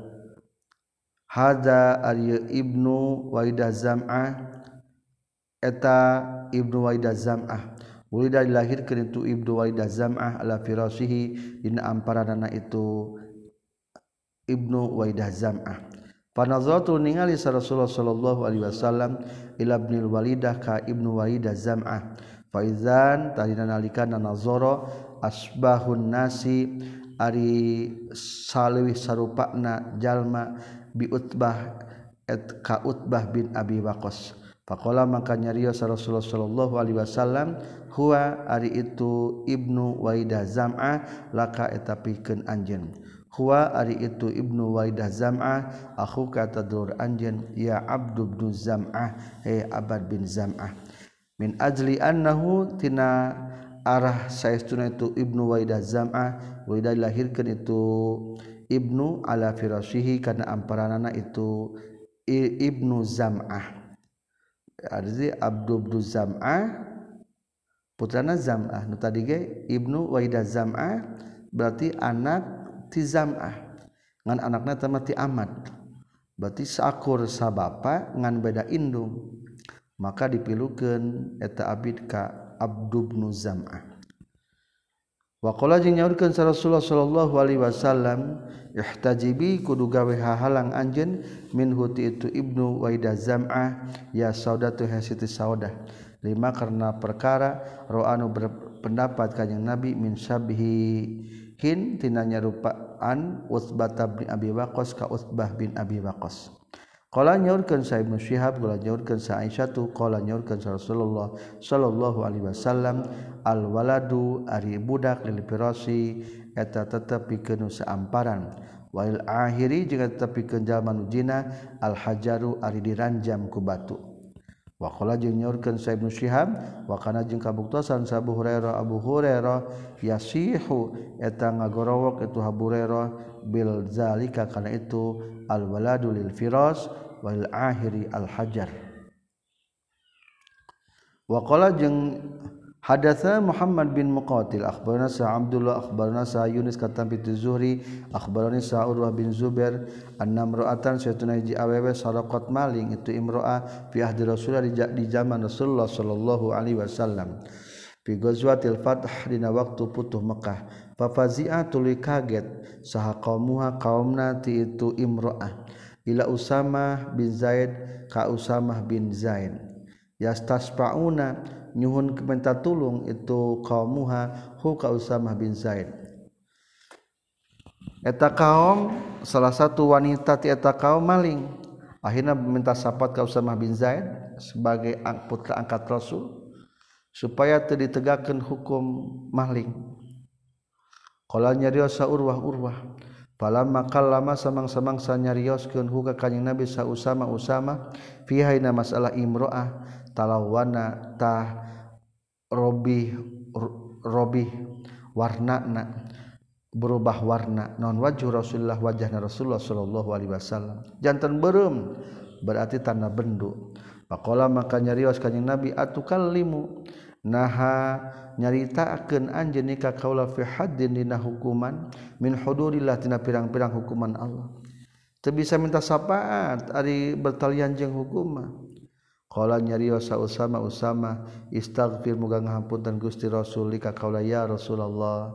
Hadza ari ibnu waidah zam'ah eta ibnu waidah zam'ah. Ulida dilahirkeun itu ibnu waidah zam'ah ala firasihi dina amparanana itu ibnu waidah zam'ah. Panazatu ningali sa Rasulullah sallallahu alaihi wasallam ila ibnil walidah ka ibnu walidah zam'ah. Faizan tadina nalika nazara asbahun nasi Ari salewih sarupakna jalma biutbah et kautbah bin Abi Waqqas Pakola maka nyarios Rasulullah sallallahu Alaihi Wasallam huwa ari itu ibnu Waidah Zam'ah laka etapikeun anjeun. Huwa ari itu ibnu Waidah Zam'ah aku kata dur anjeun ya Abdu bin Zam'ah eh Abad bin Zam'ah. Min ajli annahu tina arah sayauna itu Ibnu Waidah zamah Waidah dilahirkan itu Ibnu ala firasihi karena amparanana itu Ibnu Zam'ah arzi Abdu Abdu Zam'ah putrana Zam'ah nu tadi ge Ibnu Waidah Zam'ah berarti anak ti Zam'ah ngan anakna tama ti Ahmad. Berarti sakur sabapa ngan beda indung. Maka dipilukeun eta abid ka Abdubnu Zam'ah. Wakola jeung nyaurkeun sa Rasulullah sallallahu alaihi wasallam ihtajibi kudu gawe hahalang anjeun min huti itu ibnu waida zam'ah ya saudatu hasiti saudah. Lima karena perkara ro'anu berpendapat kanjing nabi min syabhi hin tina nyarupaan Utsbah bin Abi Waqqas ka Utsbah bin Abi Waqqas. Qala nyaurkeun sa Ibnu Syihab qala nyaurkeun sa Aisyah tu qala nyaurkeun sa Rasulullah sallallahu alaihi wasallam al waladu ari budak lil firasi eta tetep pikeun saamparan wail akhiri jeung tetepikeun jalma nu jina al hajaru ari diranjam ku batu. Wa qala jeung nyaurkeun sa Ibnu Syihab wa kana jeung kabuktosan sa Abu Hurairah Abu Hurairah yasihu eta ngagorowok itu Abu Hurairah bil zalika kana itu al waladu lil firas wal akhiri al hajar. Wakala jeung Hadatsa Muhammad bin Muqatil akhbarana sa Abdullah akhbarana sa Yunus katam bi Zuhri akhbarani sa Urwah bin Zubair anna imra'atan sayatuna ji awewe saraqat maling itu imroa fi ahdi Rasulullah di zaman Rasulullah sallallahu alaihi wasallam. Fi ghazwatil fath dina waktu putuh Mekah. Fafazi'a tuluy kaget saha qaumuha qaumna ti itu imroa ila Usamah bin Zaid ka Usamah bin Zaid. Yastaspauna nyuhun minta tulung itu kaum muha hu ka Usamah bin Zaid. Eta kaum salah satu wanita ti eta kaum maling. Akhirnya minta sapat ka Usamah bin Zaid sebagai putra angkat Rasul supaya teu ditegakkeun hukum maling. Qala nyariosa urwah urwah Pala makal lama samang-samang sanyarioskeun huka kanjing Nabi sa Usama Usama fi hayna masalah imro'ah talawana tah robi robi warnana berubah warna. Non wajah Rasulullah wajahna Rasulullah sallallahu alaihi wasallam. Jantan berem berarti tanda bendu. Pakola maka nyarios kanjing Nabi atukallimu? naha nyaritakeun anjeun ka kaula fi haddin dina hukuman min hududillah dina pirang-pirang hukuman Allah. Teu bisa minta sapaat ari bertalian jeung hukuman qala nyariyo Usama Usama istaghfir muga ngahampunten Gusti Rasul ka kaula ya Rasulullah.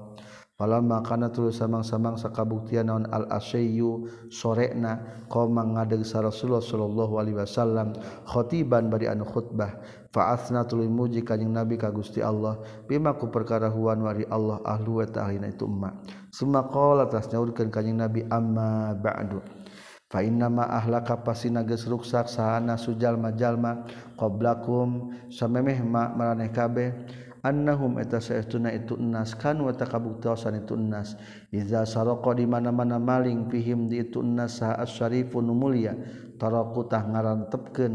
Falamma kana tulus samang-samang sakabuktian naon al asyyu sorena qoma ngadeg sa Rasulullah sallallahu alaihi wasallam khatiban bari anu khutbah. faasna tuluy muji kanjing nabi ka Gusti Allah. Bima ku perkara huwan wari Allah ahlu wa ta'alina itu umma summa qala tas nyaurkeun kanjing nabi amma ba'du. Fa inna ma ahlaka pasina geus ruksak sahana sujal majalma qablakum samemeh ma maraneh kabeh annahum eta saestuna itu nas kan wa takabuktasan itu nas iza saraqa di mana-mana maling fihim di itu nas sa asyarifun mulia. Tarakutah ngarantepkeun.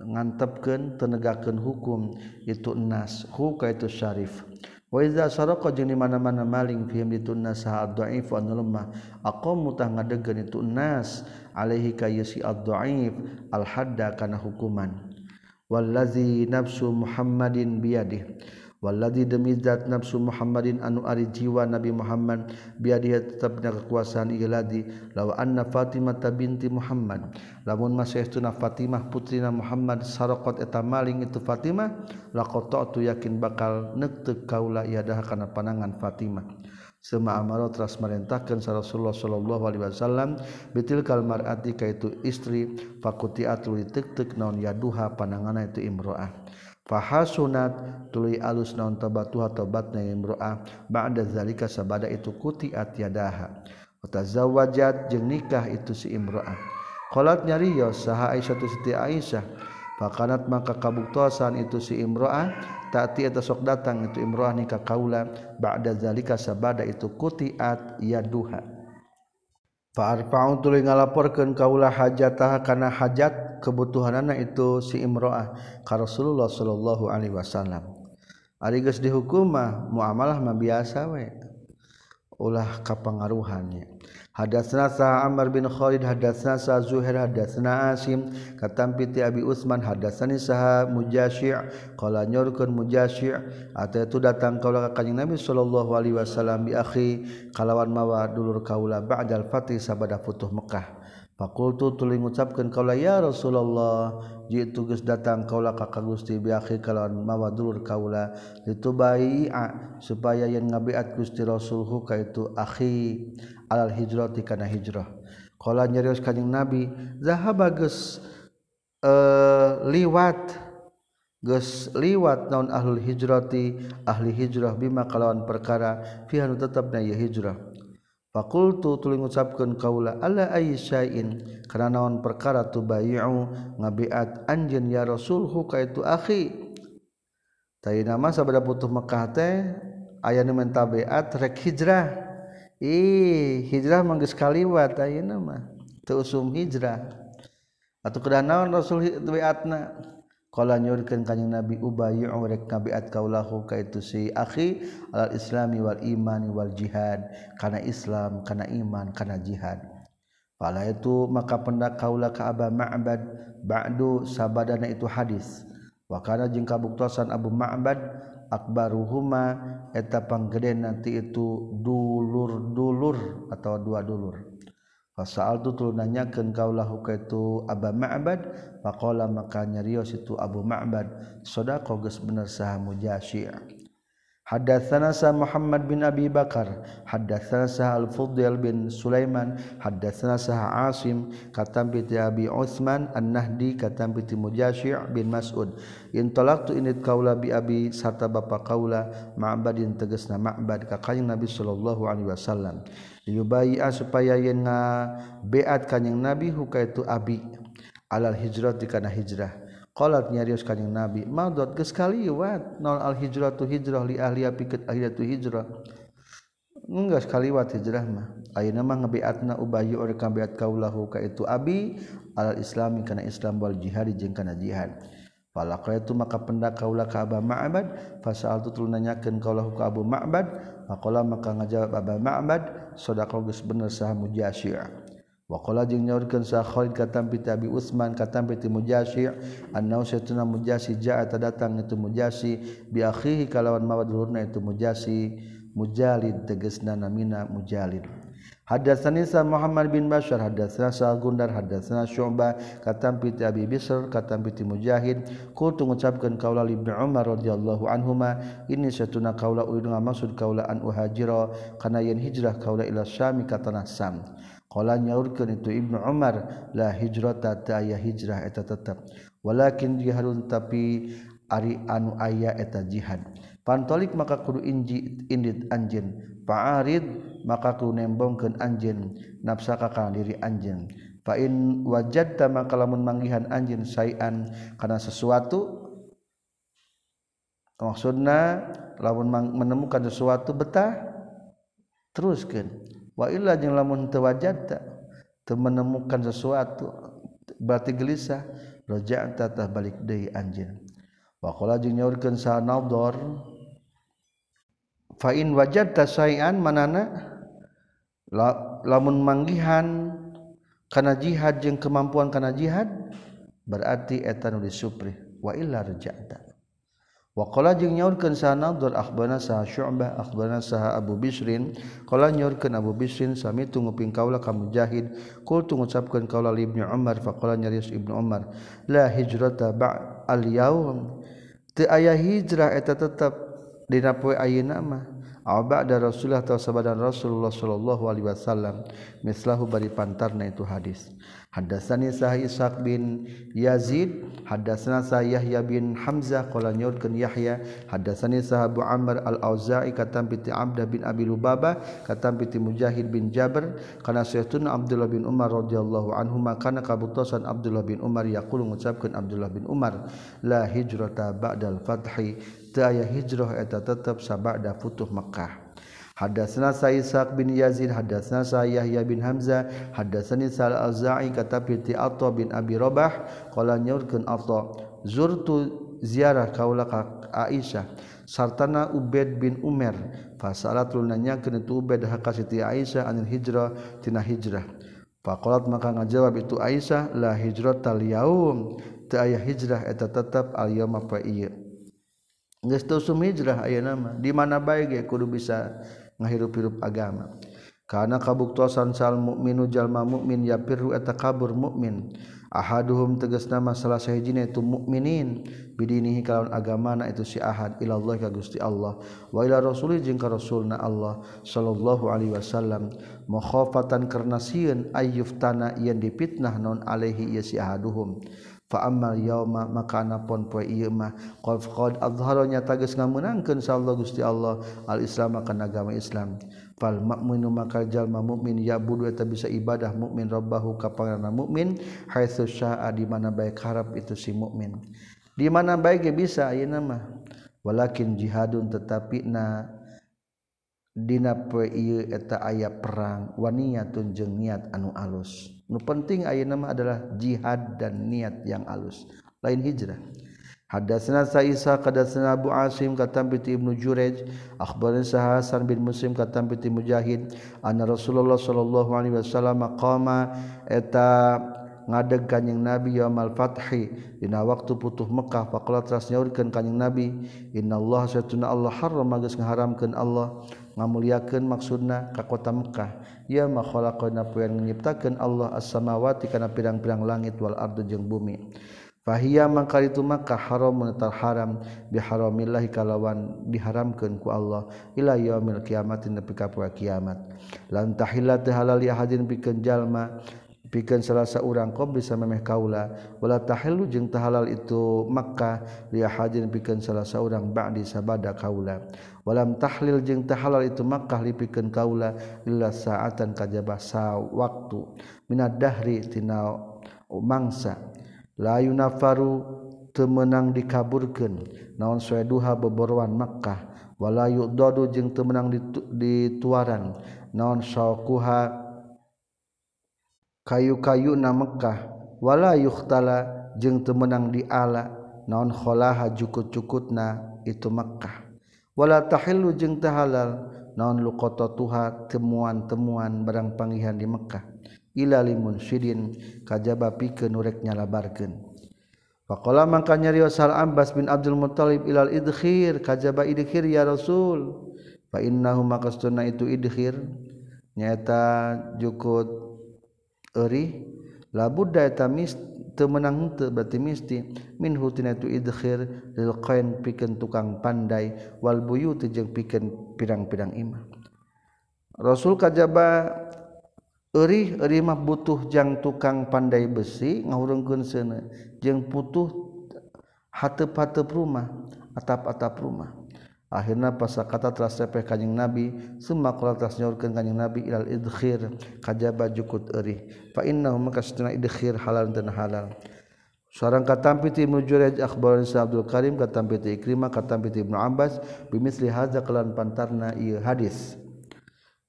ngantepken tenegaken hukum itu nas. Huka itu syarif. Waiza saroko jeung di mana-mana maling fihim ditunnas saha dhaif wa lemah. Aqamu tah ngadegkeun itu nas alaihi ka yasi ad-dhaif al hadda kana hukuman. Wallazi nafsu muhammadin biyadih. Waladi demi zat nafsu Muhammadin anu ari jiwa Nabi Muhammad biar dia tetapnya kekuasaan iladi lawa anna Fatimah binti Muhammad lamun masih tuna Fatimah putrina Muhammad sarokot eta maling itu Fatimah lakoto tu yakin bakal nekte kaula iadah karena panangan Fatimah. Sema amaro teras merintahkan sa Rasulullah sallallahu alaihi wasallam bitil kal mar'ati kaitu istri fakuti atul tek naon yaduha pananganna itu imro'ah. Fahasunat tuluy alus naon tabatuha tobatna imro'ah ba'da zalika sabada itu kutiat yadaha. Wa tazawwajat jeung nikah itu si imro'ah qalat nyarios saha Aisyah tu Siti Aisyah. Fakanat maka kabuktosan itu si imro'ah taati eta sok datang itu imroah nikah kaula ba'da zalika sabada itu kutiat yaduha. Fa arfa'u tuluy ngalaporkeun kaula hajatah kana hajat kebutuhanana itu si imroah ka Rasulullah sallallahu alaihi wasallam. Ari geus dihukum mah muamalah mah biasa we. Ulah kapangaruhannya Hadatsna sa Amr bin Khalid hadatsna sa Zuhair hadatsna Asim katam piti Abi Utsman hadatsani sa Mujashi' qala nyurkeun Mujashi' ataitu datang kaula ka Kanjeng Nabi sallallahu alaihi wasallam bi akhi kalawan mawa dulur kaula ba'dal fatih sabada futuh Mekah. Fakultu tuling ngucapkan kaulah ya Rasulullah ji tugas datang kaulah kakak gusti biakhi kalawan mawa dulur kaulah itu bai'a supaya yang ngabiat gusti Rasulhu kaitu akhi alal hijrah tikana hijrah. Kaulah nyerius kanjeng Nabi zahaba geus uh, liwat Gus liwat naon ahlul hijrati ahli hijrah bima kalawan perkara fihan tetap na hijrah Fakultu tuling ngucapkan kaula ala aisyain kana naon perkara tu bayu ngabiat anjen ya rasulhu huka itu akhi. Tapi nama sabda putuh Mekah teh aya nu mentabiat rek hijrah. Ih hijrah manggis kaliwat ayah nama teusum hijrah. Atau karena naon rasul biatna Kala nyurkeun kanjing Nabi Ubay rek ngabiat kaulahu ka itu si akhi alal islami wal imani wal jihad kana Islam kana iman kana jihad. Pala itu maka pendak kaula ka Aba Ma'bad ba'du sabadana itu hadis. Wa kana jeung kabuktosan Abu Ma'bad akbaruhuma eta panggede nanti itu dulur-dulur atau dua dulur. Faal tutul nanyaken kaulahu itu Aba Ma'bad pakola maka nyarios itu Abu Ma'bad sodako geus bener sah mujasyiah. Hadatsana sa Muhammad bin Abi Bakar, hadatsana sa Al-Fudail bin Sulaiman, hadatsana sa Asim katam bi Abi Utsman An-Nahdi katam bi Mujashi' bin Mas'ud. In talaqtu init qaula bi abi sarta bapa qaula ma'badin tegasna ma'bad ka kanjing Nabi sallallahu alaihi wasallam. Liyubai supaya yen nga beat kanjing Nabi hukaitu abi alal hijrah dikana hijrah. Qalat nyarios kanjing Nabi, "Madot geus kaliwat nol al hijratu hijrah li ahliya piket ahliya tu hijrah." Enggak kaliwat hijrah mah. Ayeuna mah ngebiatna ubayyu ur kambiat kaulahu ka itu abi al islami kana Islam wal jihad jeung kana jihad. Falaqra itu maka pendak kaulah ka Aba Ma'bad fasal tu nanyakeun kaulahu ka Abu Ma'bad maqala maka ngajawab Aba Ma'bad sadaqah geus bener sah mujasyi'ah. Wakola jeng nyorkan sa Khalid katam pita Abi Utsman katam piti Mujasi annau satuna Mujasi ja'a datang itu Mujasi bi akhihi kalawan mawad lurna itu Mujasi Mujalid tegasna namina Mujalid. Hadatsani sa Muhammad bin Bashar hadatsana sa Gundar hadatsana Syu'bah katam piti Abi Bisr katam piti Mujahid. Qultu ngucapkeun kaula Ibnu Umar radhiyallahu anhuma ini satuna kaula ulun maksud kaula an uhajira kana yen hijrah kaula ila Syam ka tanah Sam. Kala nyaurkeun itu Ibnu Umar la hijrata ta aya hijrah eta tetep. Walakin jihadun tapi ari anu aya eta jihad. Pantolik maka kudu inji indit anjeun. Fa'arid maka kudu nembongkeun anjeun nafsa ka kana diri anjeun. Fa in wajadta maka lamun manggihan anjeun sayan kana sesuatu maksudna lamun menemukan sesuatu betah teruskeun. wailla jeung lamun tewajata menemukan sesuatu berarti gelisah. Rojak tatah balik dari anjir wakola jeung nyaurkeun sa nador fa in wajadta syai'an manana La, lamun manggihan kana jihad jeung kemampuan kana jihad berarti eta nu disuprih. Wa illa raja'ta Wakola jeung nyaurkeun sana Abdur akhbarna saha Syu'bah akhbarna saha Abu Bisrin. Qala nyaurkeun Abu Bisrin sami tunguping kaula ka Mujahid kul tu ngucapkeun kaula li Ibnu Umar faqala nyaris Ibnu Umar la hijrata ba'al yaum. Teu aya hijrah eta tetep dina poe ayeuna mah. Ba'da Rasulullah atau sabadan Rasulullah sallallahu alaihi wasallam. Mislahu bari pantarna itu hadis. Hadatsani Sahih Ishaq bin Yazid hadatsana Yahya bin Hamzah qala nyurkeun Yahya hadatsani Sahabu Amr Al-Auza'i katam piti Abdah bin Abi Lubabah katam piti Mujahid bin Jabr kana sayyiduna Abdullah bin Umar radhiyallahu anhu kana kabutosan Abdullah bin Umar yaqulu ngucapkeun Abdullah bin Umar la hijrata ba'dal fathi aya hijrah eta tetep sabada futuh Makkah Hadatsana Sa'isaq bin Yazid hadatsana Yahya bin Hamzah hadatsani Sal Al-Za'i kata piti Atha bin Abi Rabah qala nyaurkeun Atha zurtu ziarah kaula ka Aisyah sartana Ubed bin Umar fasalat lunanya kena itu Ubed haka Siti Aisyah anil hijrah tina hijrah. Faqalat maka ngajawab itu Aisyah la hijrah tal yaum teu aya hijrah eta tetep al yaum apa sumijrah aya nama. Di mana baik ya kudu bisa ngahirup-hirup agama. Karena kabuktosan sal mukminu jalma mukmin ya piru eta kabur mukmin ahaduhum tegas nama salah sahijina itu mukminin bidinihi kalawan agamana itu si ahad. Ilallah ka Gusti Allah. Wa ila rasuli jeung ka rasulna Allah sallallahu alaihi wasallam. Makhafatan karna sieun ayyuftana yen dipitnah non alaihi ya si ahaduhum. amal yauma maka anapun poe ieu mah. Qad qad azharanya tageus ngameunangkeun sa Gusti Allah al Islam kana agama Islam. Fal mukminu maka jalma mukmin ya budu eta bisa ibadah mukmin rabbahu ka pangeran mukmin haitsu syaa di mana baik harap itu si mukmin di mana baik ge bisa ayeuna mah. Walakin jihadun tetapi na dina poe ieu eta aya perang waniatun jeung niat anu alus. nu penting ayeuna mah adalah jihad dan niat yang alus. Lain hijrah. Hadatsana Sa'isa kadatsana Abu Asim katam bi Ibnu Jurej akhbarana Hasan bin Muslim katam bi Mujahid. Anna Rasulullah sallallahu alaihi wasallam qama eta ngadeg kanjing Nabi yaumal fathi. Dina waktu putuh Mekah faqala tras nyaurkeun kanjing Nabi innallaha satuna Allah harrama geus ngaharamkeun Allah. ngamuliakeun maksudna ka kota Mekkah ya ma khalaqana poean nyiptakeun Allah as-samawati kana pirang-pirang langit wal ardu jeung bumi. Fahia mangkal itu maka haram menetar haram biharamillahi kalawan diharamkeun ku Allah ila yaumil qiyamati nepi ka poe kiamat. Lan tahilla teh halal ya hadin pikeun jalma pikeun salasa urang qob bisa memeh kaula. Wala tahillu jeung tahalal itu Makkah li hajin pikeun salasa urang ba'di sabada kaula. Walam tahlil jeung tahalal itu Makkah li pikeun kaula illa sa'atan kajaba sa waktu minad dahri tina mangsa. La yunafaru teu meunang dikaburkeun. Naon soe duha beborowan Makkah. Wala yudodu jeung teu meunang dituaran. Naon sawquha kayu-kayu na Mekkahwala yutala jeung temenang di ala. Naonkhoha cukup-cukut na itu Mekkahwala tahillu jeung tahalal naon lukoto tuha temuan-temuan barang pangihan di Mekkah ila limun sidin kajaba pikeun urek nyalabarkeun. Faqala mangka nyarios al Abbas bin Abdul Muthalib ilal idkhir kajaba idkhir ya Rasul fa innahu makastuna itu idkhir. Nyata jukut eri labuddaeta mis temenang te berarti misti. Min hutina tu idkhir lil qain pikeun tukang pandai wal buyuti jeung pikeun pirang-pirang imah Rasul kajaba eri eri mah butuh jang tukang pandai besi ngahurungkeun seuneu jeung butuh hatep-hatep rumah atap-atap rumah. akhirnya pasa kata telah sepeh kanjing nabi summa qala telah nyaurkeun kanjing nabi ilal idkhir kajaba jukut euri fa innahu maka satuna idkhir halal dan halal Seorang katampi ti Ibnu Jurayj akhbaran Sa Abdul Karim katampi ti Ikrimah katampi ti Ibnu Abbas bimitsli hadza kelan pantarna ieu hadis.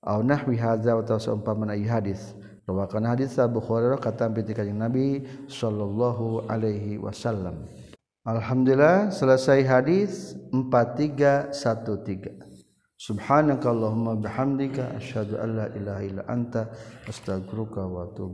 Aw nahwi hadza wa tasaumpamana ieu hadis. Rawakan hadis Abu Hurairah katampi ti kanjing Nabi sallallahu alaihi wasallam. Alhamdulillah selesai hadis 4313 Subhanakallahumma bihamdika asyhadu an la ilaha illa anta astaghfiruka wa atubu